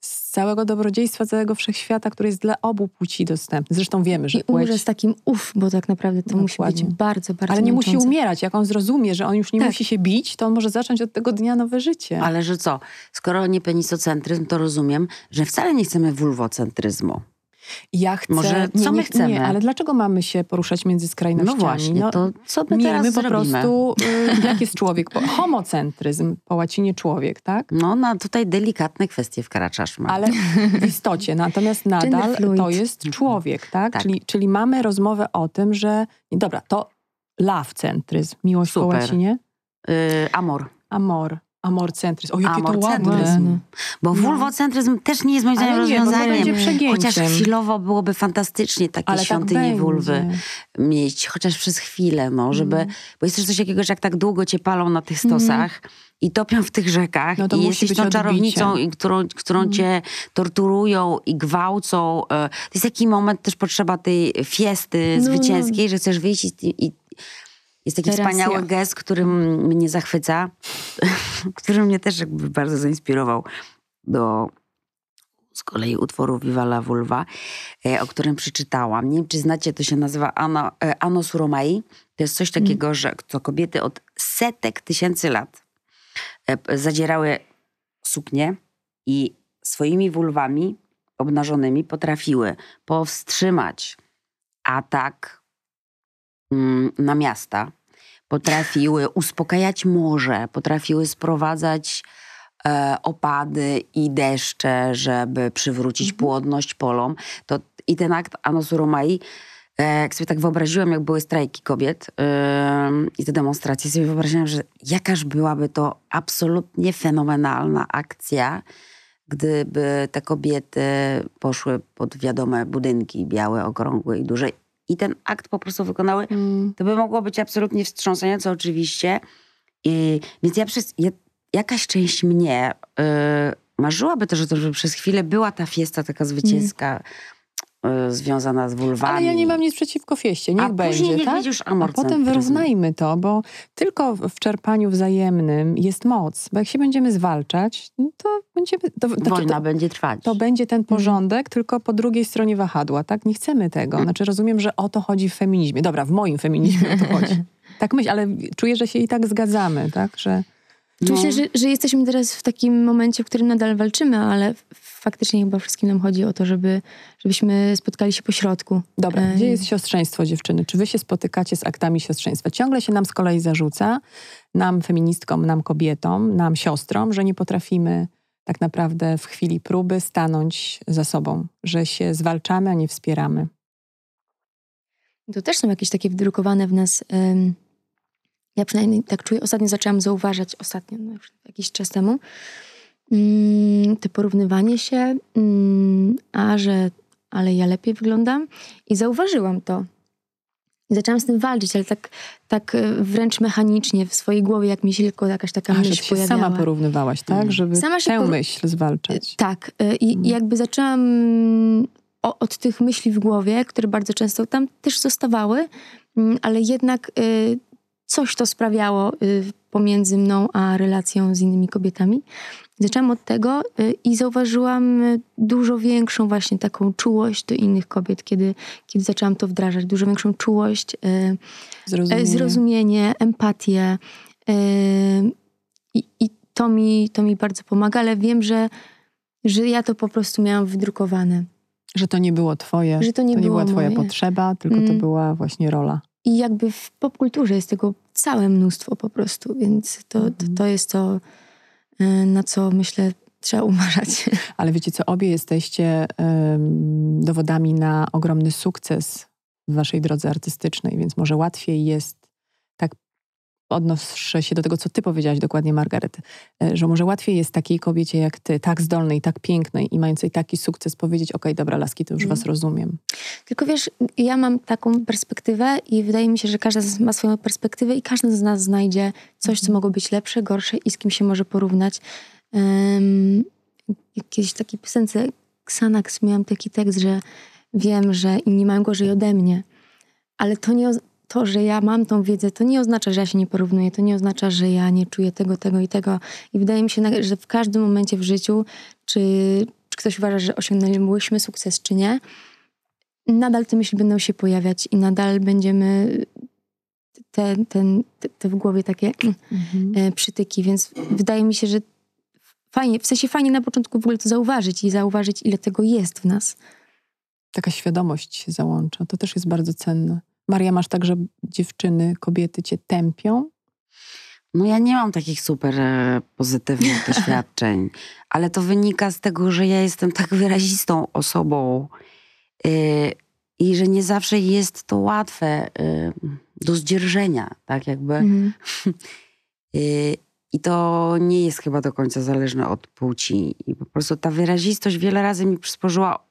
z całego dobrodziejstwa całego wszechświata, który jest dla obu płci dostępny. Zresztą wiemy, że I umrze płeć... z takim uff, bo tak naprawdę to musi Dokładnie. być bardzo, bardzo Ale nie musi męczące. umierać. Jak on zrozumie, że on już nie Tak. musi się bić, to on może zacząć od tego dnia nowe życie. Ale że co? Skoro nie penisocentryzm, to rozumiem, że wcale nie chcemy wulwocentryzmu. Ja chcę... Może nie, co my nie, chcemy? Nie, ale dlaczego mamy się poruszać między No skrajnościami? właśnie, to co my teraz Miejmy po zrobimy? prostu, y, jak jest człowiek. Po, homocentryzm, po łacinie człowiek, tak? No, na tutaj delikatne kwestie wkraczasz. Ma. Ale w istocie, natomiast nadal to jest człowiek, tak? Tak. Czyli, czyli mamy rozmowę o tym, że... nie, Dobra, to love-centryzm, miłość po Super. łacinie. Y, amor. Amor, amorcentryzm. O, jakie to Amorcentryzm. ładne. Bo No. wulwocentryzm też nie jest moim zdaniem nie, bo to rozwiązaniem. Chociaż chwilowo byłoby fantastycznie takie Ale tak świątynie będzie. wulwy mieć, chociaż przez chwilę, no, żeby, Mm. bo jest też coś takiego, że jak tak długo cię palą na tych stosach i topią w tych rzekach No to i jesteś tą czarownicą, i którą, którą Mm. cię torturują i gwałcą. e, To jest taki moment też potrzeba tej fiesty No, zwycięskiej, że chcesz wyjść i, i jest taki Teraz wspaniały ja. gest, który mnie zachwyca, który mnie też jakby bardzo zainspirował do z kolei utworu Viva la Vulva, e, o którym przeczytałam. Nie wiem, czy znacie, to się nazywa Ano, e, Anno Suromai. To jest coś takiego, że to kobiety od setek tysięcy lat e, zadzierały suknie i swoimi wulwami obnażonymi potrafiły powstrzymać atak mm, na miasta, potrafiły uspokajać morze, potrafiły sprowadzać e, opady i deszcze, żeby przywrócić płodność polom. To, I ten akt Anosuromai, e, jak sobie tak wyobraziłam, jak były strajki kobiet ym, i te demonstracje, sobie wyobraziłam, że jakaż byłaby to absolutnie fenomenalna akcja, gdyby te kobiety poszły pod wiadome budynki, białe, okrągłe i duże i ten akt po prostu wykonały, Mm. to by mogło być absolutnie wstrząsające oczywiście. I, więc ja przez, ja, jakaś część mnie y, marzyłaby też o tym, żeby przez chwilę była ta fiesta taka zwycięska y, związana z wulwami. Ale ja nie mam nic przeciwko fieście, niech A będzie, później niech tak? już A potem wyrównajmy to, bo tylko w czerpaniu wzajemnym jest moc. Bo jak się będziemy zwalczać, no to będziemy... To, znaczy Wojna to, będzie trwać. to będzie ten porządek, tylko po drugiej stronie wahadła, tak? Nie chcemy tego. Znaczy rozumiem, że o to chodzi w feminizmie. Dobra, w moim feminizmie o to chodzi. Tak myślę, ale czuję, że się i tak zgadzamy, tak? Że Czuję No. się, że, że jesteśmy teraz w takim momencie, w którym nadal walczymy, ale faktycznie chyba wszystkim nam chodzi o to, żeby, żebyśmy spotkali się po środku. Dobra, Ej. gdzie jest siostrzeństwo dziewczyny? Czy wy się spotykacie z aktami siostrzeństwa? Ciągle się nam z kolei zarzuca, nam feministkom, nam kobietom, nam siostrom, że nie potrafimy tak naprawdę w chwili próby stanąć za sobą, że się zwalczamy, a nie wspieramy. To też są jakieś takie wdrukowane w nas. Ja przynajmniej tak czuję. Ostatnio zaczęłam zauważać, ostatnio, no już jakiś czas temu, mm, to porównywanie się, mm, a że ale ja lepiej wyglądam. I zauważyłam to. I zaczęłam z tym walczyć, ale tak, tak e, wręcz mechanicznie w swojej głowie, jak mi się tylko jakaś taka A, myśl się pojawiała. sama porównywałaś, tak? Mhm. Żeby Sama tę poru- myśl zwalczać. Tak. y, I Mhm. jakby zaczęłam mm, od tych myśli w głowie, które bardzo często tam też zostawały, mm, ale jednak coś to sprawiało y, pomiędzy mną a relacją z innymi kobietami. Zaczęłam od tego y, i zauważyłam y, dużo większą właśnie taką czułość do innych kobiet, kiedy, kiedy zaczęłam to wdrażać. Dużo większą czułość, y, Zrozumienie. e, zrozumienie, empatię. I, i to, mi, to mi bardzo pomaga, ale wiem, że, że ja to po prostu miałam wydrukowane. Że to nie było twoje. Że to nie było była twoja moje. potrzeba, tylko to Mm. była właśnie rola. I jakby w popkulturze jest tego całe mnóstwo po prostu, więc to, to, Mhm. to jest to, y, na co myślę trzeba uważać. Ale wiecie co, obie jesteście em, dowodami na ogromny sukces w waszej drodze artystycznej, więc może łatwiej jest, odnoszę się do tego, co ty powiedziałaś dokładnie, Margaret, e, że może łatwiej jest takiej kobiecie jak ty, tak zdolnej, tak pięknej i mającej taki sukces powiedzieć, okej, dobra, laski, to już Mhm. was rozumiem. Tylko wiesz, ja mam taką perspektywę i wydaje mi się, że każda z nas ma swoją perspektywę i każdy z nas znajdzie coś, co mogło być lepsze, gorsze i z kim się może porównać. Um, kiedyś w takiej piosence Xanax miałam taki tekst, że wiem, że inni mają gorzej ode mnie, ale to nie, to, że ja mam tą wiedzę, to nie oznacza, że ja się nie porównuję, to nie oznacza, że ja nie czuję tego, tego i tego. I wydaje mi się, że w każdym momencie w życiu, czy, czy ktoś uważa, że osiągnęliśmy sukces, czy nie, nadal te myśli będą się pojawiać i nadal będziemy te, ten, te, te w głowie takie e, przytyki, więc wydaje mi się, że fajnie, w sensie fajnie na początku w ogóle to zauważyć i zauważyć, ile tego jest w nas. Taka świadomość się załącza, to też jest bardzo cenne. Maria, masz tak, że dziewczyny, kobiety cię tępią? No ja nie mam takich super e, pozytywnych doświadczeń, ale to wynika z tego, że ja jestem tak wyrazistą osobą e, i że nie zawsze jest to łatwe e, do zdzierżenia, tak jakby. Mhm. I to nie jest chyba do końca zależne od płci. I po prostu ta wyrazistość wiele razy mi przysporzyła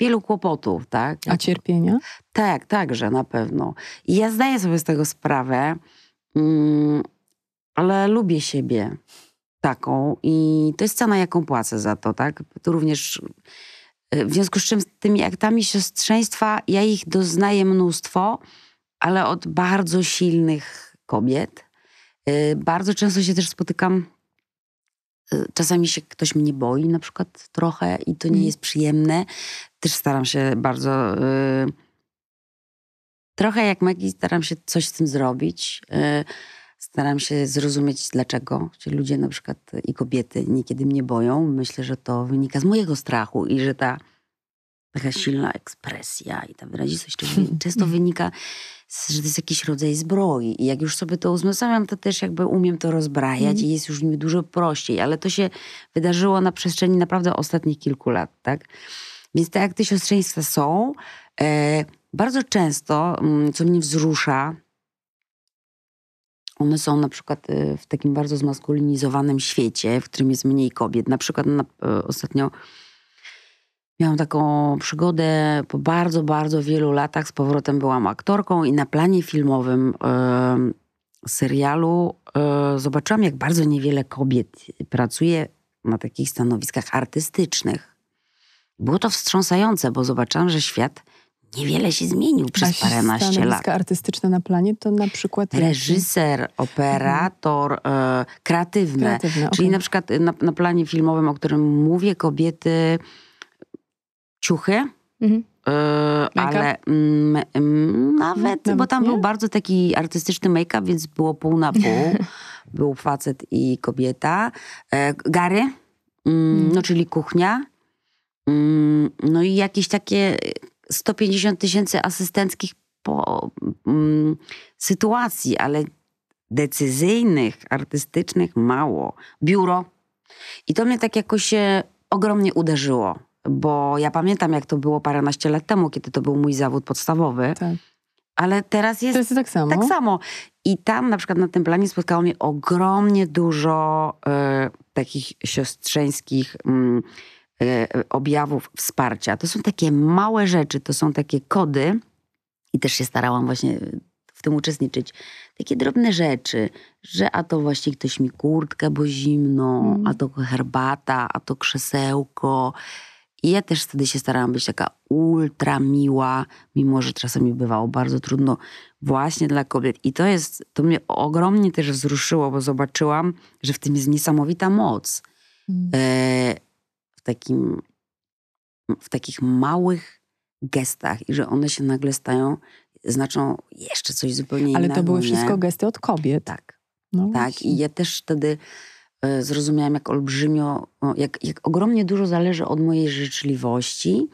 wielu kłopotów, tak? A cierpienia? Tak, także na pewno. I ja zdaję sobie z tego sprawę, mm, ale lubię siebie taką i to jest cena, jaką płacę za to, tak? To również y, w związku z czym z tymi aktami siostrzeństwa ja ich doznaję mnóstwo, ale od bardzo silnych kobiet. Y, Bardzo często się też spotykam. y, Czasami się ktoś mnie boi, na przykład trochę, i to nie Mm. jest przyjemne. Też staram się bardzo. y, Trochę jak Maggie, staram się coś z tym zrobić. Y, Staram się zrozumieć, dlaczego się ludzie, na przykład i kobiety, niekiedy mnie boją. Myślę, że to wynika z mojego strachu i że ta taka silna ekspresja i ta wyrazistość często wynika, z, że to jest jakiś rodzaj zbroi. I jak już sobie to uzmysławiam, to też jakby umiem to rozbrajać Mhm. i jest już mi dużo prościej. Ale to się wydarzyło na przestrzeni naprawdę ostatnich kilku lat, tak? Więc te akty siostrzeństwa są. E, bardzo często, mm, co mnie wzrusza, one są na przykład e, w takim bardzo zmaskulinizowanym świecie, w którym jest mniej kobiet. Na przykład na, e, ostatnio miałam taką przygodę po bardzo, bardzo wielu latach. Z powrotem byłam aktorką i na planie filmowym e, serialu e, zobaczyłam, jak bardzo niewiele kobiet pracuje na takich stanowiskach artystycznych. Było to wstrząsające, bo zobaczyłam, że świat niewiele się zmienił przez A paręnaście lat. artystyczne na planie to na przykład... Reżyser, operator, kreatywne. Kreatywne, Czyli okej. na przykład na, na planie filmowym, o którym mówię, kobiety ciuchy, Mhm. e, ale mm, mm, nawet, Nawet bo tam nie? był bardzo taki artystyczny make-up, więc było pół na pół. był facet i kobieta. E, Gary, mm, no czyli kuchnia. Mm, no i jakieś takie 150 tysięcy asystenckich po, mm, sytuacji, ale decyzyjnych, artystycznych mało. Biuro. I to mnie tak jakoś e, ogromnie uderzyło, bo ja pamiętam, jak to było paręnaście lat temu, kiedy to był mój zawód podstawowy, Tak. ale teraz jest jest tak samo? tak samo. I tam na przykład na tym planie spotkało mnie ogromnie dużo e, takich siostrzeńskich e, objawów wsparcia. To są takie małe rzeczy, to są takie kody i też się starałam właśnie w tym uczestniczyć. Takie drobne rzeczy, że a to właśnie ktoś mi kurtkę, bo zimno, Mm. a to herbata, a to krzesełko. I ja też wtedy się starałam być taka ultra miła, mimo że czasami bywało bardzo trudno właśnie dla kobiet. I to jest, to mnie ogromnie też wzruszyło, bo zobaczyłam, że w tym jest niesamowita moc. Mm. E, w takim, w takich małych gestach i że one się nagle stają, znaczą jeszcze coś zupełnie innego. Ale to były nie? wszystko gesty od kobiet. Tak. No Tak, właśnie. i ja też wtedy e, zrozumiałam, jak olbrzymio, jak, jak ogromnie dużo zależy od mojej życzliwości,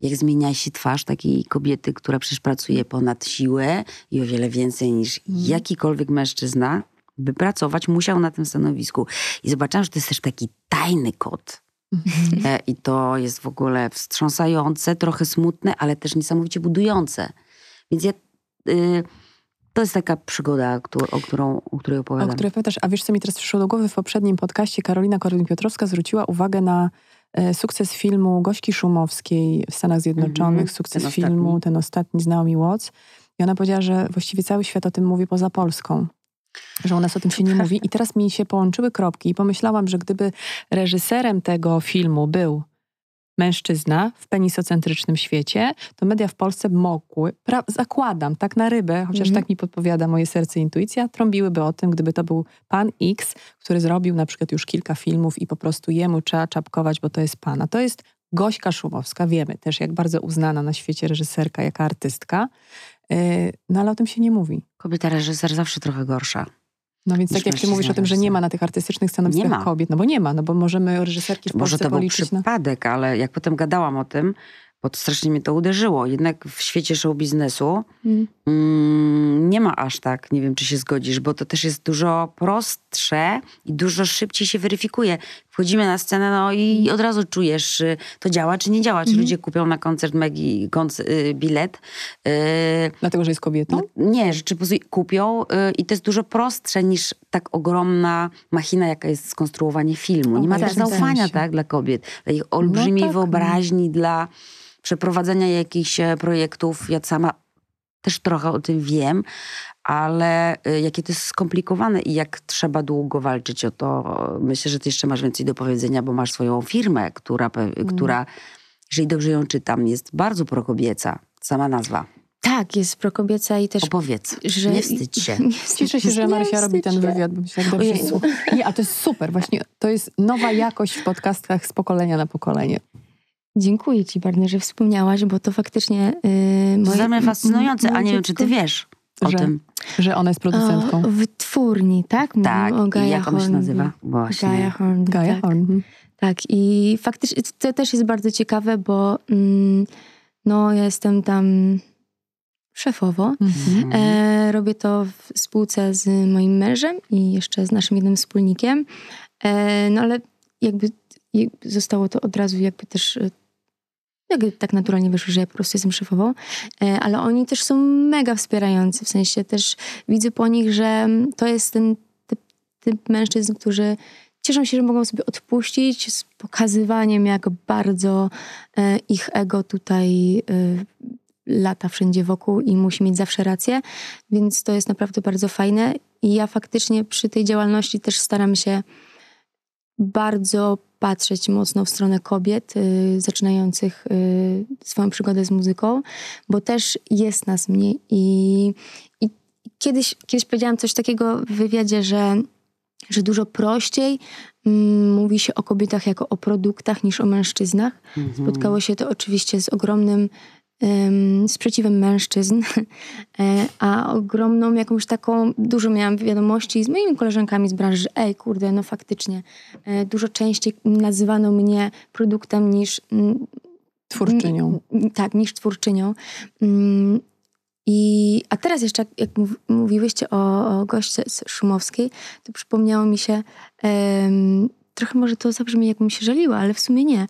jak zmienia się twarz takiej kobiety, która przecież pracuje ponad siłę i o wiele więcej niż Mhm. jakikolwiek mężczyzna, by pracować musiał na tym stanowisku. I zobaczyłam, że to jest też taki tajny kod. Mhm. E, I to jest w ogóle wstrząsające, trochę smutne, ale też niesamowicie budujące. Więc ja, y, to jest taka przygoda, o, którą, o której O opowiadam. której pamiętasz, a wiesz co mi teraz przyszło do głowy? W poprzednim podcaście Karolina Korwin-Piotrowska zwróciła uwagę na e, sukces filmu Gośki Szumowskiej w Stanach Zjednoczonych, Mhm, sukces ten filmu, ostatni. ten ostatni z Naomi Watts. I ona powiedziała, że właściwie cały świat o tym mówi poza Polską. Że u nas o tym się nie mówi. I teraz mi się połączyły kropki i pomyślałam, że gdyby reżyserem tego filmu był mężczyzna w penisocentrycznym świecie, to media w Polsce mogły, pra- zakładam, tak na rybę, chociaż Mhm. tak mi podpowiada moje serce i intuicja, trąbiłyby o tym, gdyby to był pan X, który zrobił na przykład już kilka filmów i po prostu jemu trzeba czapkować, bo to jest pana. To jest Gośka Szumowska, wiemy też, jak bardzo uznana na świecie reżyserka, jaka artystka, no ale o tym się nie mówi. Kobieta reżyser zawsze trochę gorsza. No więc tak jak ty mówisz o tym, że nie reżyser. ma na tych artystycznych stanowiskach kobiet, no bo nie ma, no bo możemy reżyserki w Może to był na... przypadek, ale jak potem gadałam o tym, bo to strasznie mnie to uderzyło. Jednak w świecie show biznesu Mm. mm, nie ma aż tak, nie wiem czy się zgodzisz, bo to też jest dużo prostsze i dużo szybciej się weryfikuje. Wchodzimy na scenę no i od razu czujesz, czy to działa, czy nie działa. Czy Mhm. ludzie kupią na koncert Megi y, bilet. y, Dlatego, że jest kobietą? no, nie, że czy kupią y, i to jest dużo prostsze niż tak ogromna machina, jaka jest skonstruowanie filmu. Nie ma też tak, tak. zaufania tak, dla kobiet, dla ich olbrzymiej No tak, no. wyobraźni, dla przeprowadzania jakichś e, projektów. Ja sama też trochę o tym wiem, ale y, jakie to jest skomplikowane i jak trzeba długo walczyć o to. Myślę, że ty jeszcze masz więcej do powiedzenia, bo masz swoją firmę, która, Mm. która jeżeli dobrze ją czytam, jest bardzo prokobieca. Sama nazwa. Tak, jest prokobieca i też... Opowiedz. że- Nie wstydź się. Nie wstydź Cieszę się, że nie Marysia robi ten się. wywiad, bo mi się tak dobrze słucha. Nie, a to jest super. Właśnie to jest nowa jakość w podcastach z pokolenia na pokolenie. Dziękuję ci bardzo, że wspomniałaś, bo to faktycznie... Yy, To moje- dla mnie fascynujące, a nie wiem, czy ty wiesz o Że- tym. Że ona jest producentką. O, w twórni, tak? Mówimy Tak, o i Gaia jak ona się nazywa? Właśnie. Gaia Hornby, Gaja tak. Horn. mhm. Tak, i faktycznie to też jest bardzo ciekawe, bo mm, no, ja jestem tam szefową. Mhm. E, robię to w spółce z moim mężem i jeszcze z naszym jednym wspólnikiem. E, no ale jakby i zostało to od razu jakby też jakby tak naturalnie wyszło, że ja po prostu jestem szefową, e, ale oni też są mega wspierający, w sensie też widzę po nich, że to jest ten typ, typ mężczyzn, którzy cieszą się, że mogą sobie odpuścić z pokazywaniem, jak bardzo e, ich ego tutaj e, lata wszędzie wokół i musi mieć zawsze rację, więc to jest naprawdę bardzo fajne. I ja faktycznie przy tej działalności też staram się bardzo patrzeć mocno w stronę kobiet y, zaczynających y, swoją przygodę z muzyką, bo też jest nas mniej i, i kiedyś, kiedyś powiedziałam coś takiego w wywiadzie, że, że dużo prościej mm, mówi się o kobietach jako o produktach niż o mężczyznach. Mhm. Spotkało się to oczywiście z ogromnym sprzeciwem mężczyzn, e, a ogromną jakąś taką, dużo miałam wiadomości z moimi koleżankami z branży, że ej, kurde, no faktycznie, e, dużo częściej nazywano mnie produktem niż... mm, Twórczynią. tak, niż twórczynią. Mm, I, a teraz jeszcze, jak, jak mów, mówiłyście o, o goście z Szumowskiej, to przypomniało mi się, trochę może to zabrzmi, jakbym się żaliła, ale w sumie nie.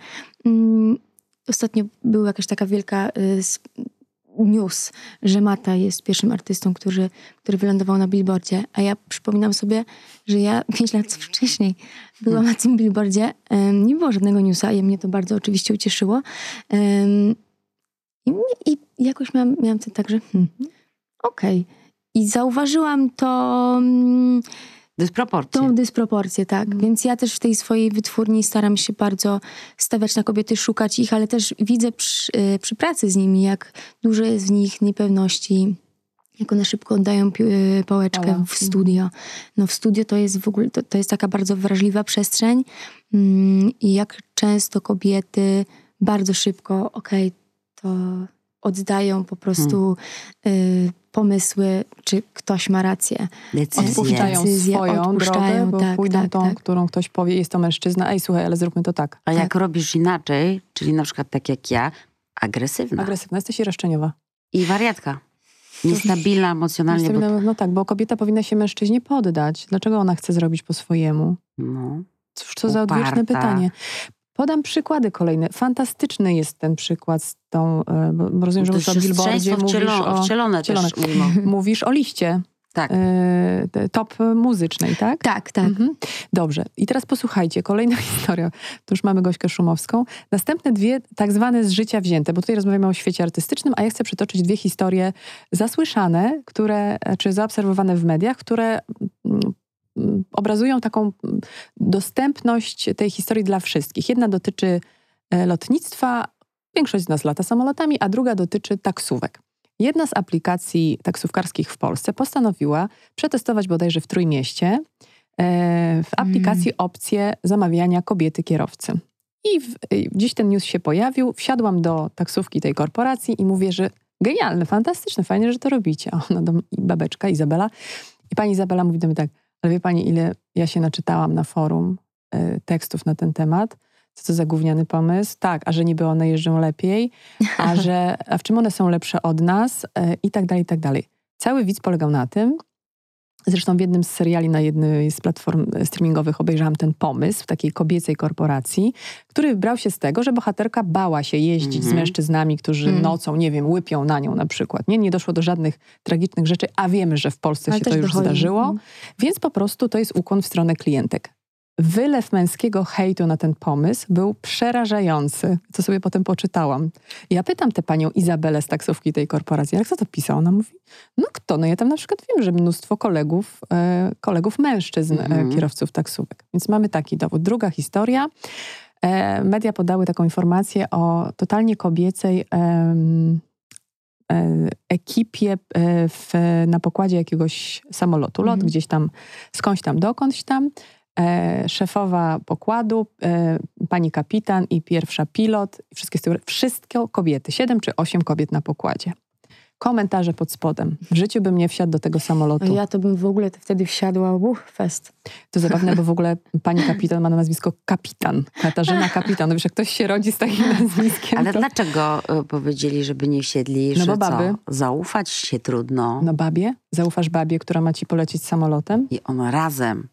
Mm, ostatnio była jakaś taka wielka y, news, że Mata jest pierwszym artystą, który, który wylądował na billboardzie, a ja przypominam sobie, że ja pięć lat wcześniej byłam na tym billboardzie, nie było żadnego newsa i mnie to bardzo oczywiście ucieszyło. I, jakoś miałam, miałam ten tak, że hmm, okej. I zauważyłam to mm, Dysproporcje. Tą dysproporcję, tak. Więc ja też w tej swojej wytwórni staram się bardzo stawiać na kobiety, szukać ich, ale też widzę przy, y, przy pracy z nimi, jak dużo jest w nich niepewności, jak one szybko oddają y, pałeczkę w studio. No w studio to jest w ogóle, to, to jest taka bardzo wrażliwa przestrzeń mm, i jak często kobiety bardzo szybko, okej, to oddają po prostu y, pomysły, czy ktoś ma rację. Decyzje. Odpuszczają Decyzje swoją odpuszczają, drogę, bo tak, pójdą tak, tą, tak. którą ktoś powie, jest to mężczyzna, ej słuchaj, ale zróbmy to tak. A jak robisz inaczej, czyli na przykład tak jak ja, agresywna Agresywna, jesteś i roszczeniowa. i wariatka. Niestabilna emocjonalnie. Bo, No, tak, bo kobieta powinna się mężczyźnie poddać. Dlaczego ona chce zrobić po swojemu? no. Cóż to za odwieczne Uparta. pytanie. Podam przykłady kolejne. Fantastyczny jest ten przykład z tą, e, bo rozumiem, że To mówisz o billboardzie, siostrzeństwo mówisz o, wcielone też mówisz o liście Tak. e, top muzycznej, tak? Tak, tak. Mhm. Dobrze. I teraz posłuchajcie, kolejna historia. Tu już mamy Gośkę Szumowską. Następne dwie tak zwane z życia wzięte, bo tutaj rozmawiamy o świecie artystycznym, a ja chcę przytoczyć dwie historie zasłyszane, które, czy zaobserwowane w mediach, które mm, obrazują taką dostępność tej historii dla wszystkich. Jedna dotyczy e, lotnictwa, większość z nas lata samolotami, a druga dotyczy taksówek. Jedna z aplikacji taksówkarskich w Polsce postanowiła przetestować bodajże w Trójmieście e, w aplikacji opcję zamawiania kobiety kierowcy. I w, y, gdzieś ten news się pojawił, wsiadłam do taksówki tej korporacji i mówię, że genialne, fantastyczne, fajnie, że to robicie. A ona do babeczka Izabela. I pani Izabela mówi do mnie tak, ale wie pani, ile ja się naczytałam na forum e, tekstów na ten temat? Co to za gówniany pomysł? Tak, a że niby one jeżdżą lepiej, a, że, a w czym one są lepsze od nas e, i tak dalej, i tak dalej. Cały widz polegał na tym, zresztą w jednym z seriali na jednej z platform streamingowych obejrzałam ten pomysł w takiej kobiecej korporacji, który brał się z tego, że bohaterka bała się jeździć z Mhm. mężczyznami, którzy Mm. nocą, nie wiem, łypią na nią na przykład. Nie, nie doszło do żadnych tragicznych rzeczy, a wiemy, że w Polsce Ale się to już dochodzi. zdarzyło. Mhm. Więc po prostu to jest ukłon w stronę klientek. Wylew męskiego hejtu na ten pomysł był przerażający, co sobie potem poczytałam. Ja pytam tę panią Izabelę z taksówki tej korporacji, ale kto to pisał? Ona mówi, no kto? No ja tam na przykład wiem, że mnóstwo kolegów, e, kolegów mężczyzn, Mhm. e, kierowców taksówek. Więc mamy taki dowód. Druga historia. E, media podały taką informację o totalnie kobiecej e, ekipie e, w, na pokładzie jakiegoś samolotu. Lot Mhm. gdzieś tam, skądś tam, dokądś tam. E, szefowa pokładu, e, pani kapitan i pierwsza pilot, i wszystkie, wszystkie kobiety, siedem czy osiem kobiet na pokładzie. Komentarze pod spodem. W życiu bym nie wsiadł do tego samolotu. Ja to bym w ogóle wtedy wsiadła, uch, fest. To zabawne, bo w ogóle pani kapitan ma na nazwisko kapitan. Katarzyna Kapitan. No wiesz, jak ktoś się rodzi z takim nazwiskiem, Ale to... dlaczego y, powiedzieli, żeby nie wsiedli? No że bo baby. Co? Zaufać się trudno. No babie? Zaufasz babie, która ma ci polecieć samolotem? I one razem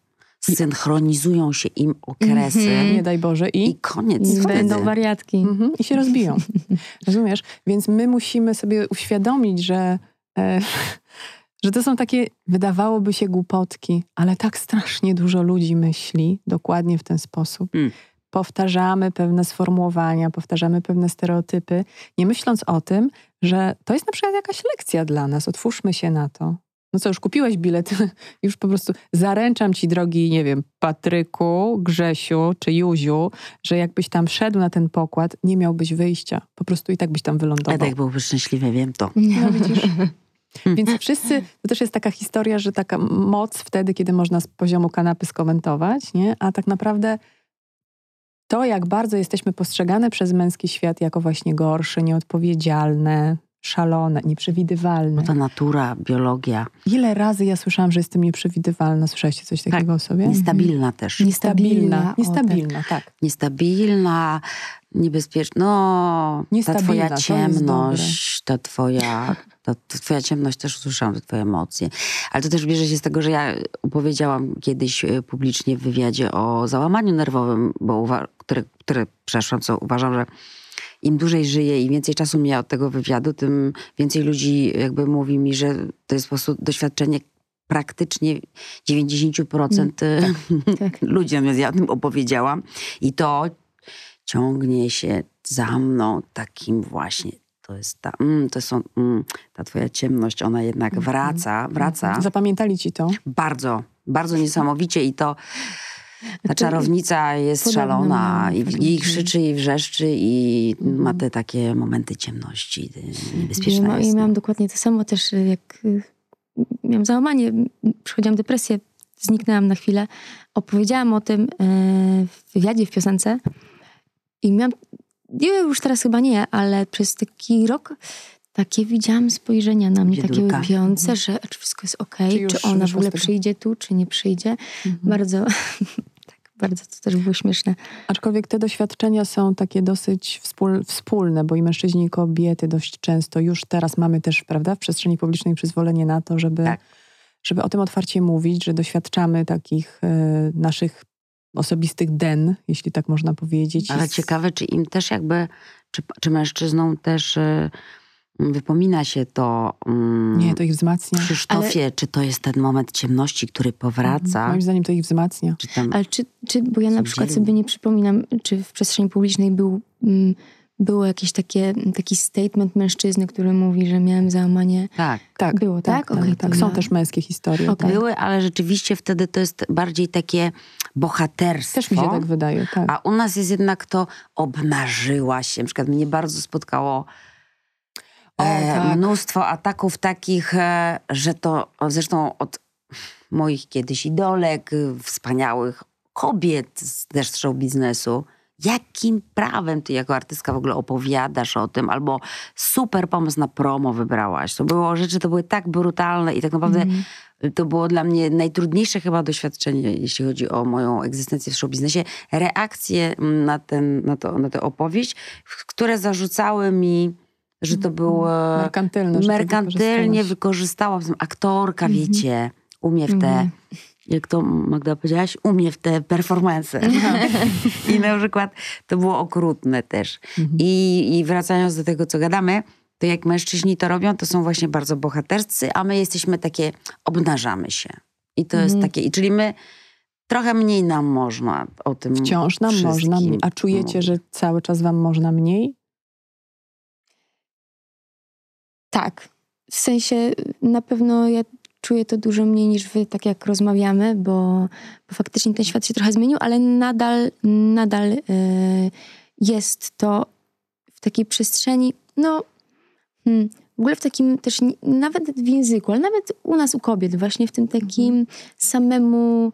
synchronizują się im okresy. Mhm. Nie daj Boże. I, I koniec będą wariatki. Mhm, i się rozbiją. Rozumiesz? Więc my musimy sobie uświadomić, że, e, że to są takie, wydawałoby się głupotki, ale tak strasznie dużo ludzi myśli dokładnie w ten sposób. Mm. Powtarzamy pewne sformułowania, powtarzamy pewne stereotypy, nie myśląc o tym, że to jest na przykład jakaś lekcja dla nas. Otwórzmy się na to. No co, już kupiłeś bilet, już po prostu zaręczam ci, drogi, nie wiem, Patryku, Grzesiu czy Juziu, że jakbyś tam szedł na ten pokład, nie miałbyś wyjścia. Po prostu i tak byś tam wylądował. Edek byłby szczęśliwy, wiem to. No widzisz. Więc wszyscy, to też jest taka historia, że taka moc wtedy, kiedy można z poziomu kanapy skomentować, nie? A tak naprawdę to, jak bardzo jesteśmy postrzegane przez męski świat jako właśnie gorsze, nieodpowiedzialne, szalone, nieprzewidywalne. No ta natura, biologia, Ile razy ja słyszałam, że jestem nieprzewidywalna? Słyszeliście coś takiego o sobie? niestabilna też. Niestabilna. o, tak. Niestabilna, tak. Niestabilna, niebezpieczna. No, ta Niestabilna, twoja to jest ciemność, ta twoja, ta, ta twoja ciemność też usłyszałam, te twoje emocje. Ale to też bierze się z tego, że ja opowiedziałam kiedyś e, publicznie w wywiadzie o załamaniu nerwowym, bo uwa- które, które przeszłam, co uważam, że im dłużej żyję i więcej czasu mija od tego wywiadu, tym więcej ludzi jakby mówi mi, że to jest po prostu doświadczenie praktycznie 90% tak. ludzi, natomiast ja o tym opowiedziałam i to ciągnie się za mną takim właśnie. To jest ta, mm, to są, mm, ta twoja ciemność, ona jednak wraca, wraca Zapamiętali ci to? bardzo. bardzo niesamowicie i to ta To czarownica jest szalona i, i krzyczy i wrzeszczy i Mhm. ma te takie momenty ciemności, y, ma, jest. I no. miałam dokładnie to samo też, y, jak y, miałam załamanie, przychodziłam depresję, zniknęłam na chwilę. Opowiedziałam o tym y, w wywiadzie, w piosence i miałam, nie, już teraz chyba nie, ale przez taki rok takie widziałam spojrzenia na mnie, takie Biedulka. łypiące, że czy wszystko jest okej, Czy czy, już ona w ogóle przyjdzie tu, czy nie przyjdzie. Mhm. Bardzo, bardzo to też było śmieszne. Aczkolwiek te doświadczenia są takie dosyć wspól, wspólne, bo i mężczyźni, i kobiety dość często już teraz mamy też, prawda, w przestrzeni publicznej przyzwolenie na to, żeby, Tak. żeby o tym otwarcie mówić, że doświadczamy takich e, naszych osobistych den, jeśli tak można powiedzieć. Ale ciekawe, czy im też jakby, czy, czy mężczyznom też y, wypomina się to mm, Nie, to ich wzmacnia. Krzysztofie, czy to jest ten moment ciemności, który powraca? Moim zdaniem to ich wzmacnia. Czy tam, Ale czy, czy bo ja na przykład sobie nie przypominam, czy w przestrzeni publicznej był, mm, było jakieś takie, taki statement mężczyzny, który mówi, że miałem załamanie. tak. Tak, Było, tak? Tak, Okej, tak. to Są też męskie historie. Tak. Były, ale rzeczywiście wtedy to jest bardziej takie bohaterstwo. Też mi się tak wydaje, tak. A u nas jest jednak to obnażyła się. Na przykład mnie bardzo spotkało O, e, tak. mnóstwo ataków takich, e, że to zresztą od moich kiedyś idolek, wspaniałych kobiet z też show biznesu. Jakim prawem ty jako artystka w ogóle opowiadasz o tym? Albo super pomysł na promo wybrałaś. To było rzeczy, to były tak brutalne i tak naprawdę Mhm. to było dla mnie najtrudniejsze chyba doświadczenie, jeśli chodzi o moją egzystencję w showbiznesie. Reakcje mm, na, ten, na, to, na tę opowieść, które zarzucały mi, że to było Merkantylne. że to merkantylnie wykorzystała. Aktorka, wiecie, umie w te, Mhm. jak to Magda powiedziałaś, umie w te performance. I na przykład to było okrutne też. Mhm. I, I wracając do tego, co gadamy, to jak mężczyźni to robią, to są właśnie bardzo bohaterscy, a my jesteśmy takie, obnażamy się. I to jest Mhm. takie, i czyli my trochę mniej nam można o tym Wciąż nam można. A czujecie, że cały czas wam można mniej? Tak. W sensie na pewno ja czuję to dużo mniej niż wy, tak jak rozmawiamy, bo, bo faktycznie ten świat się trochę zmienił, ale nadal, nadal y, jest to w takiej przestrzeni, no hmm, w ogóle w takim też, nawet w języku, ale nawet u nas, u kobiet, właśnie w tym takim samemu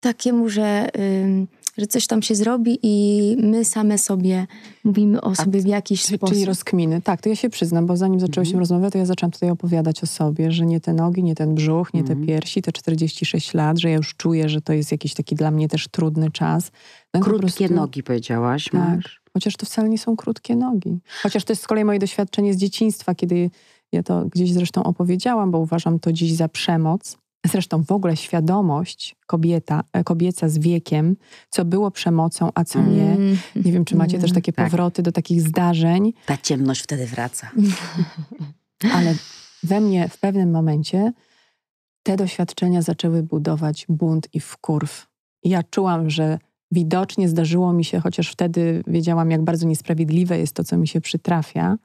takiemu, że, ym, że coś tam się zrobi i my same sobie mówimy o sobie w jakiś Czyli- sposób. Czyli rozkminy. Tak, to ja się przyznam, bo zanim zaczęłyśmy Mhm. rozmowę, to ja zaczęłam tutaj opowiadać o sobie, że nie te nogi, nie ten brzuch, nie Mhm. te piersi, te 46 lat, że ja już czuję, że to jest jakiś taki dla mnie też trudny czas. No Krótkie prostu- nogi powiedziałaś, Tak, masz? chociaż to wcale nie są krótkie nogi. Chociaż to jest z kolei moje doświadczenie z dzieciństwa, kiedy ja to gdzieś zresztą opowiedziałam, bo uważam to dziś za przemoc. Zresztą w ogóle świadomość kobieta, e, kobieca z wiekiem, co było przemocą, a co nie. Mm. Nie wiem, czy macie też takie Tak. powroty do takich zdarzeń, Ta ciemność wtedy wraca. ale we mnie w pewnym momencie te doświadczenia zaczęły budować bunt i wkurw. Ja czułam, że widocznie zdarzyło mi się, chociaż wtedy wiedziałam, jak bardzo niesprawiedliwe jest to, co mi się przytrafia,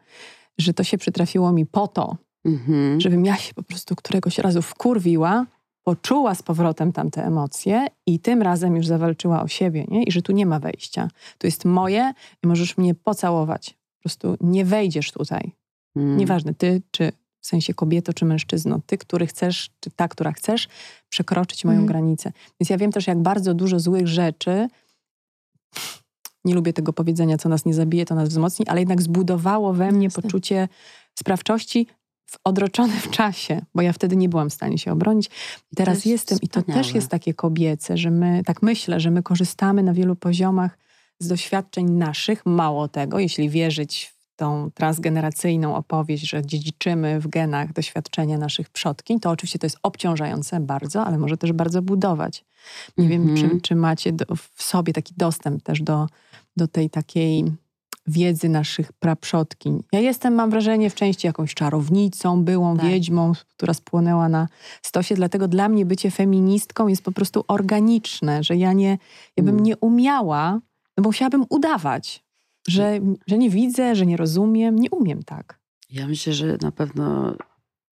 że to się przytrafiło mi po to, Mhm. żebym ja się po prostu któregoś razu wkurwiła, poczuła z powrotem tamte emocje i tym razem już zawalczyła o siebie, nie? I że tu nie ma wejścia. Tu jest moje i możesz mnie pocałować. Po prostu nie wejdziesz tutaj. Mm. Nieważne, ty, czy w sensie kobieto, czy mężczyzno, ty, który chcesz, czy ta, która chcesz przekroczyć moją Mhm. granicę. Więc ja wiem też, jak bardzo dużo złych rzeczy, nie lubię tego powiedzenia, co nas nie zabije, to nas wzmocni, ale jednak zbudowało we mnie Jasne. poczucie sprawczości odroczone w czasie, bo ja wtedy nie byłam w stanie się obronić. I teraz jest jestem i to wspaniałe. też jest takie kobiece, że my, tak myślę, że my korzystamy na wielu poziomach z doświadczeń naszych. Mało tego, jeśli wierzyć w tą transgeneracyjną opowieść, że dziedziczymy w genach doświadczenia naszych przodkiń, to oczywiście to jest obciążające bardzo, ale może też bardzo budować. Nie wiem, Mhm. czy, czy macie do, w sobie taki dostęp też do, do tej takiej wiedzy naszych praprzodkiń. Ja jestem, mam wrażenie, w części jakąś czarownicą, byłą Tak. wiedźmą, która spłonęła na stosie, dlatego dla mnie bycie feministką jest po prostu organiczne, że ja nie, ja bym Mm. nie umiała, no bo musiałabym udawać, że, że nie widzę, że nie rozumiem, nie umiem tak. Ja myślę, że na pewno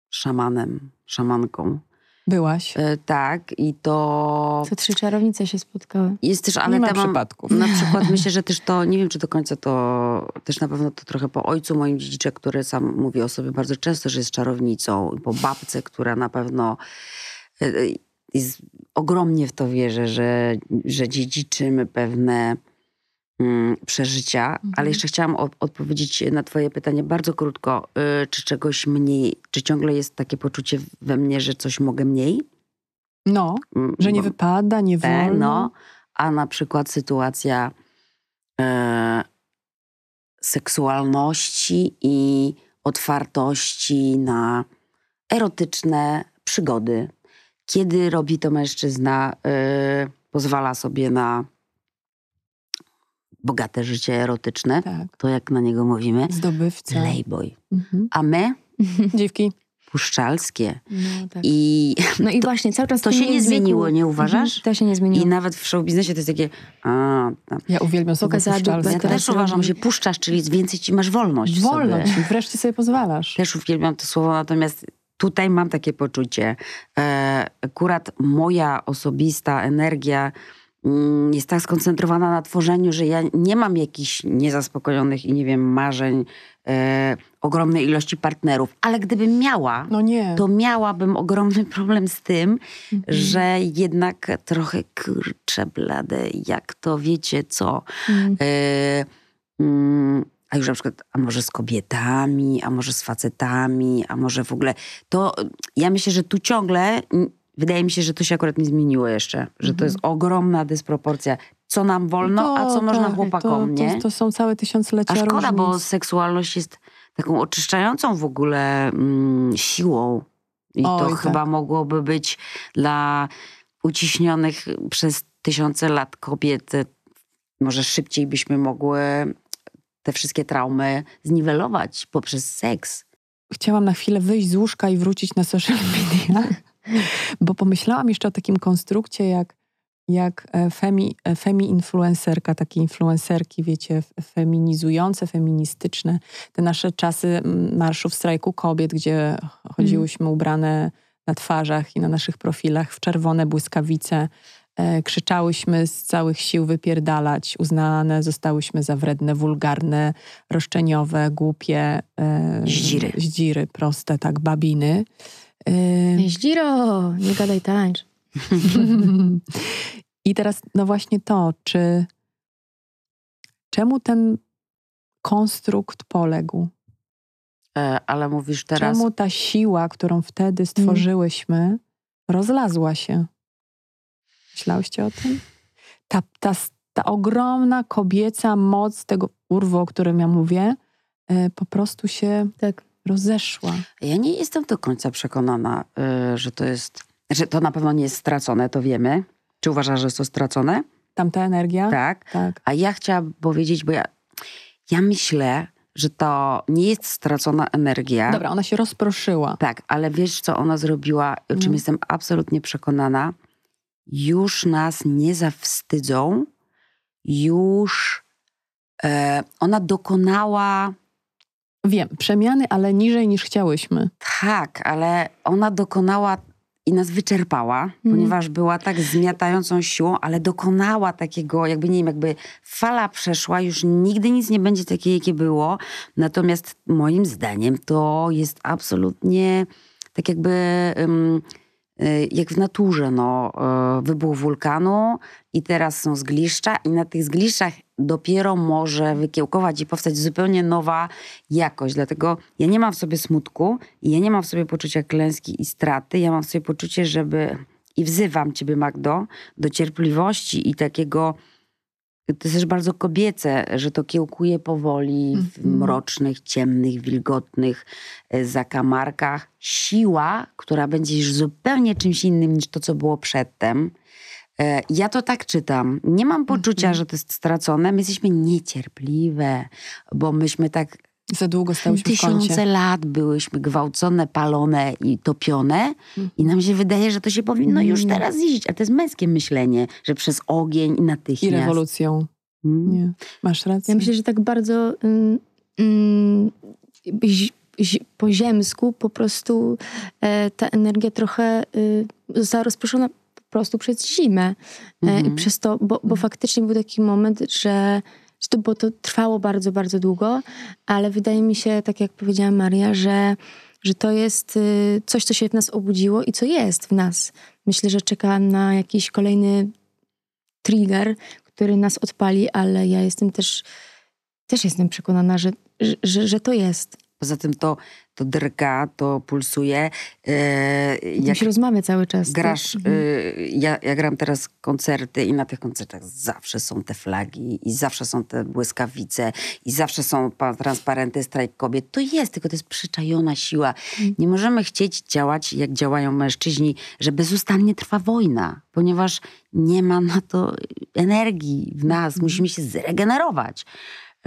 szamanem, szamanką Byłaś. E, tak, i to Co trzy czarownice się spotkały. jest też, ale Nie ma przypadków. Na przykład myślę, że też to, nie wiem czy do końca to, też na pewno to trochę po ojcu moim dziedzicze, który sam mówi o sobie bardzo często, że jest czarownicą, i po babce, która na pewno e, e, jest, ogromnie w to wierzę, że, że dziedziczymy pewne mm, przeżycia, ale jeszcze chciałam o- odpowiedzieć na twoje pytanie bardzo krótko. Y, czy czegoś mniej, czy ciągle jest takie poczucie we mnie, że coś mogę mniej? No, Mm, że nie bo- wypada, nie te, wolno. no, a na przykład sytuacja e, seksualności i otwartości na erotyczne przygody. Kiedy robi to mężczyzna, e, pozwala sobie na bogate życie erotyczne, Tak, to jak na niego mówimy, zdobywca. playboy. Mhm. A my Dziewki, puszczalskie. No, tak. I, no i właśnie, cały czas to się nie zmieniło, nie uważasz? Mhm, to się nie zmieniło. I nawet w show biznesie to jest takie, a, tam, ja uwielbiam Pokazała puszczalskie. Ja też uważam, że puszczasz, czyli więcej ci masz wolność Wolność sobie. wreszcie sobie pozwalasz. Też uwielbiam to słowo, natomiast tutaj mam takie poczucie. E, akurat moja osobista energia jest tak skoncentrowana na tworzeniu, że ja nie mam jakichś niezaspokojonych i nie wiem, marzeń, e, ogromnej ilości partnerów. Ale gdybym miała, No to miałabym ogromny problem z tym, Mhm. że jednak trochę kurczę blade, jak to wiecie co. Mm. E, mm, a już na przykład, a może z kobietami, a może z facetami, a może w ogóle. To ja myślę, że tu ciągle, mm, wydaje mi się, że to się akurat nie zmieniło jeszcze. Że to jest ogromna dysproporcja. Co nam wolno, a co można tak, chłopakom, to, nie? To, to są całe tysiąclecia A szkoda, bo różnic. seksualność jest taką oczyszczającą w ogóle mm, siłą. I to Oj, tak. chyba mogłoby być dla uciśnionych przez tysiące lat kobiet, e, może szybciej byśmy mogły te wszystkie traumy zniwelować poprzez seks. Chciałam na chwilę wyjść z łóżka i wrócić na social media, bo pomyślałam jeszcze o takim konstrukcie jak, jak e, femi, e, femi influencerka, takie influencerki, wiecie, feminizujące, feministyczne. Te nasze czasy mm, marszów strajku kobiet, gdzie chodziłyśmy ubrane na twarzach i na naszych profilach w czerwone błyskawice. E, krzyczałyśmy z całych sił wypierdalać, uznane zostałyśmy za wredne, wulgarne, roszczeniowe, głupie. E, Zdziry. Zdziry, proste, tak, babiny. Zdziro, nie gadaj tańcz. I teraz, no właśnie to, czy czemu ten konstrukt poległ? E, Ale mówisz teraz, Czemu ta siła, którą wtedy stworzyłyśmy, rozlazła się? Myślałyście o tym? Ta, ta, ta ogromna kobieca moc tego urwu, o którym ja mówię, e, po prostu się Tak. Rozeszła. ja nie jestem do końca przekonana, e, że to jest, że to na pewno nie jest stracone, to wiemy. Czy uważasz, że jest to stracone? Tamta energia? Tak. Tak. A ja chciałabym powiedzieć, bo ja, ja myślę, że to nie jest stracona energia. Dobra, ona się rozproszyła. Tak, ale wiesz, co ona zrobiła, o czym No. jestem absolutnie przekonana? Już nas nie zawstydzą, już e, ona dokonała, Wiem, przemiany, ale niżej niż chciałyśmy. tak, ale ona dokonała i nas wyczerpała, ponieważ była tak zmiatającą siłą, ale dokonała takiego, jakby nie wiem, jakby fala przeszła, już nigdy nic nie będzie takie, jakie było. Natomiast moim zdaniem to jest absolutnie tak jakby y, jak w naturze, no, y, wybuch wulkanu i teraz są zgliszcza i na tych zgliszczach dopiero może wykiełkować i powstać zupełnie nowa jakość. Dlatego ja nie mam w sobie smutku i ja nie mam w sobie poczucia klęski i straty. Ja mam w sobie poczucie, żeby i wzywam ciebie, Magdo, do cierpliwości i takiego to jest też bardzo kobiece, że to kiełkuje powoli w Mhm. mrocznych, ciemnych, wilgotnych e, zakamarkach. Siła, która będzie już zupełnie czymś innym niż to, co było przedtem. E, Ja to tak czytam. Nie mam poczucia, Mhm. że to jest stracone. My jesteśmy niecierpliwe, bo myśmy tak Za długo stałyśmy w kącie. tysiące lat byłyśmy gwałcone, palone i topione i nam się wydaje, że to się powinno już Nie. teraz iść. A to jest męskie myślenie, że przez ogień i natychmiast. I rewolucją. Mm. Nie, masz rację. Ja myślę, że tak bardzo ź- zi- po ziemsku po prostu e, ta energia trochę y, została rozproszona prostu przez zimę. E, Mhm. I przez to, bo, bo faktycznie był taki moment, że, że to, bo to trwało bardzo, bardzo długo, ale wydaje mi się, tak jak powiedziała Maria, że, że to jest y, coś, co się w nas obudziło i co jest w nas. Myślę, że czekałam na jakiś kolejny trigger, który nas odpali, ale ja jestem też, też jestem przekonana, że, że, że, że to jest. Poza tym to, to drga, to pulsuje. E, Jak jak się rozmawia cały czas. tak? grasz, Mhm. y, ja, ja gram teraz koncerty i na tych koncertach zawsze są te flagi i zawsze są te błyskawice i zawsze są pa- transparenty strajk kobiet. To jest, tylko to jest przyczajona siła. Mm. Nie możemy chcieć działać, jak działają mężczyźni, że bezustannie trwa wojna, ponieważ nie ma na to energii w nas. Mhm. Musimy się zregenerować.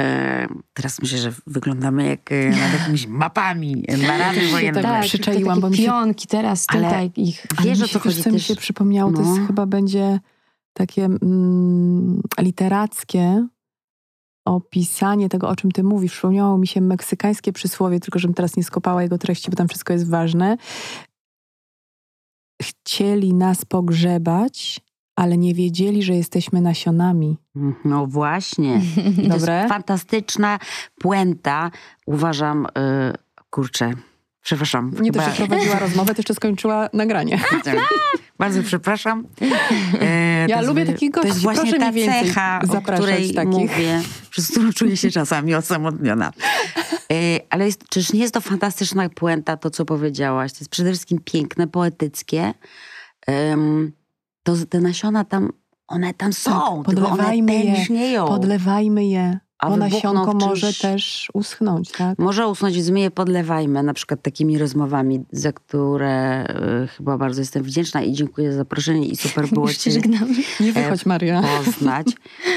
E, teraz myślę, że wyglądamy jak e, nad jakimiś mapami, marami się wojenne. tak tak, przyczaiłam, takie bo mi się- pionki teraz Ale- tutaj ich. Ale Wiesz, mi o co chodzi wiesz, co mi też? się przypomniało, to No. jest chyba będzie takie mm, literackie opisanie tego, o czym ty mówisz. Przypomniało mi się meksykańskie przysłowie, tylko żebym teraz nie skopała jego treści, bo tam wszystko jest ważne. Chcieli nas pogrzebać, ale nie wiedzieli, że jesteśmy nasionami. No właśnie. I to Dobre? jest fantastyczna puenta. Uważam, y, kurczę, przepraszam. Nie to, chyba- że prowadziła rozmowę, to jeszcze skończyła nagranie. Bardzo przepraszam. E, Ja to lubię takich To gości. jest właśnie Proszę ta więcej cecha, o której takich. mówię, przez którą czuję się czasami osamotniona. E, ale jest, czyż nie jest to fantastyczna puenta, to co powiedziałaś? To jest przede wszystkim piękne, poetyckie. Em, to te nasiona tam, one tam są, Tak, tylko one podlewajmy je. Podlewajmy je, A bo nasionko może też uschnąć, tak? Może usnąć, więc my je podlewajmy, na przykład takimi rozmowami, za które y, chyba bardzo jestem wdzięczna i dziękuję za zaproszenie i super było Już cię żegnamy. Nie wychodź, Maria. poznać.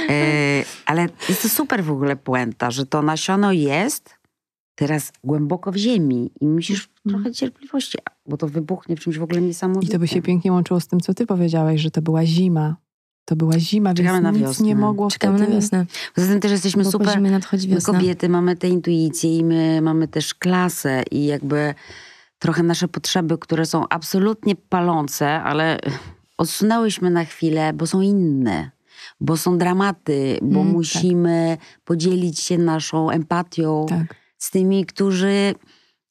E, ale jest to super w ogóle puenta, że to nasiono jest teraz głęboko w ziemi i musisz trochę cierpliwości, bo to wybuchnie w czymś w ogóle I niesamowitym. to by się pięknie łączyło z tym, co ty powiedziałeś, że to była zima. To była zima, Czekamy więc na nic wiosnę. nie mogło Czekamy wtedy... na wiosnę. Poza tym też jesteśmy Bo super zimie nadchodzi My wiosna. kobiety mamy tę intuicję i my mamy też klasę i jakby trochę nasze potrzeby, które są absolutnie palące, ale odsunęłyśmy na chwilę, bo są inne. Bo są dramaty, bo Mm, tak. musimy podzielić się naszą empatią Tak. Z tymi, którzy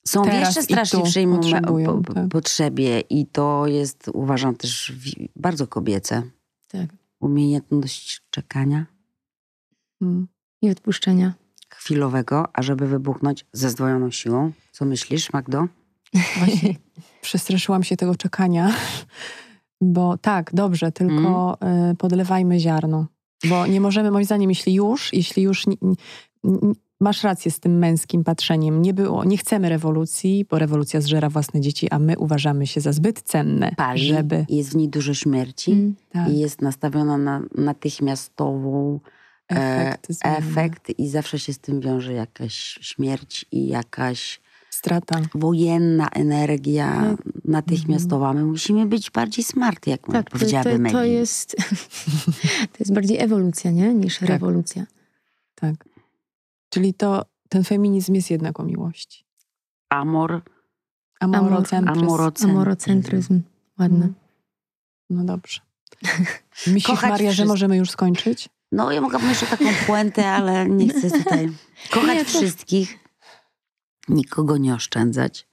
są w Teraz jeszcze i tu straszliwszej potrzebują, po- tak. potrzebie. I to jest, uważam, też bardzo kobiece. Tak. Umiejętność czekania Mm. I odpuszczenia. chwilowego, ażeby wybuchnąć ze zdwojoną siłą. Co myślisz, Magdo? Właśnie przestraszyłam się tego czekania, bo tak, dobrze, tylko Mm. y, podlewajmy ziarno. Bo nie możemy, moim zdaniem, jeśli już, jeśli już masz rację z tym męskim patrzeniem, nie było, nie chcemy rewolucji, bo rewolucja zżera własne dzieci, a my uważamy się za zbyt cenne, Pali, żeby... jest w niej dużo śmierci Mm. Tak, i jest nastawiona na natychmiastową e, efekt, zmiany, efekt i zawsze się z tym wiąże jakaś śmierć i jakaś strata. wojenna energia Tak. natychmiastowa. My musimy być bardziej smart, jak Tak, to, powiedziałaby to, to Maggie. jest to jest bardziej ewolucja, nie? Niż Tak. rewolucja. Tak. Czyli to, ten feminizm jest jednak o miłości. Amor, Amorocentryzm. amorocentryzm. Amorocentryzm. Ładne. Mm. No dobrze. Myślisz, Kochać Maria, że możemy już skończyć? No, ja mogłabym jeszcze taką puentę, ale nie chcę tutaj kochać Nie, to- wszystkich, nikogo nie oszczędzać.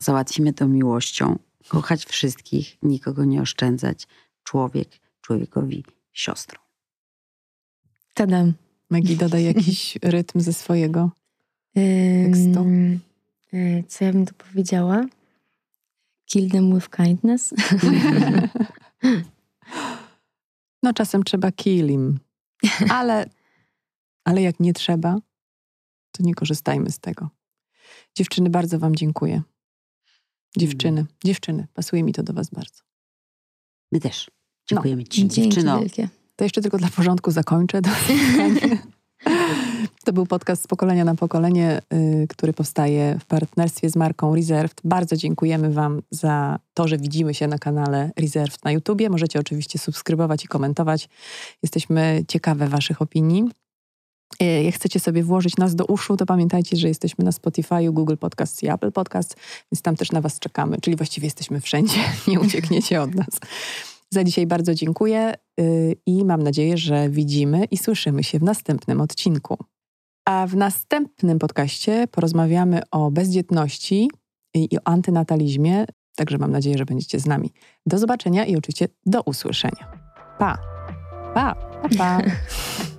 Załatwimy to miłością. Kochać wszystkich, nikogo nie oszczędzać. Człowiek człowiekowi siostrą. Tadam. Maggie, dodaj jakiś rytm ze swojego. Tekstu. y, Co ja bym tu powiedziała? Kill them with kindness. No czasem trzeba kill him. Ale, ale jak nie trzeba, to nie korzystajmy z tego. Dziewczyny, bardzo wam dziękuję. Dziewczyny, dziewczyny, pasuje mi to do was bardzo. My też. Dziękujemy ci, Dzięki dziewczyno. wielkie. To jeszcze tylko dla porządku zakończę. To, to był podcast z pokolenia na pokolenie, y, który powstaje w partnerstwie z marką Reserved. Bardzo dziękujemy Wam za to, że widzimy się na kanale Reserved na YouTubie. Możecie oczywiście subskrybować i komentować. Jesteśmy ciekawe Waszych opinii. E, jak chcecie sobie włożyć nas do uszu, to pamiętajcie, że jesteśmy na Spotify, Google Podcast i Apple Podcast, więc tam też na Was czekamy. Czyli właściwie jesteśmy wszędzie, nie uciekniecie od nas. Za dzisiaj bardzo dziękuję y, i mam nadzieję, że widzimy i słyszymy się w następnym odcinku. A w następnym podcaście porozmawiamy o bezdzietności i o antynatalizmie, także mam nadzieję, że będziecie z nami. Do zobaczenia i oczywiście do usłyszenia. Pa! Pa! Pa! pa.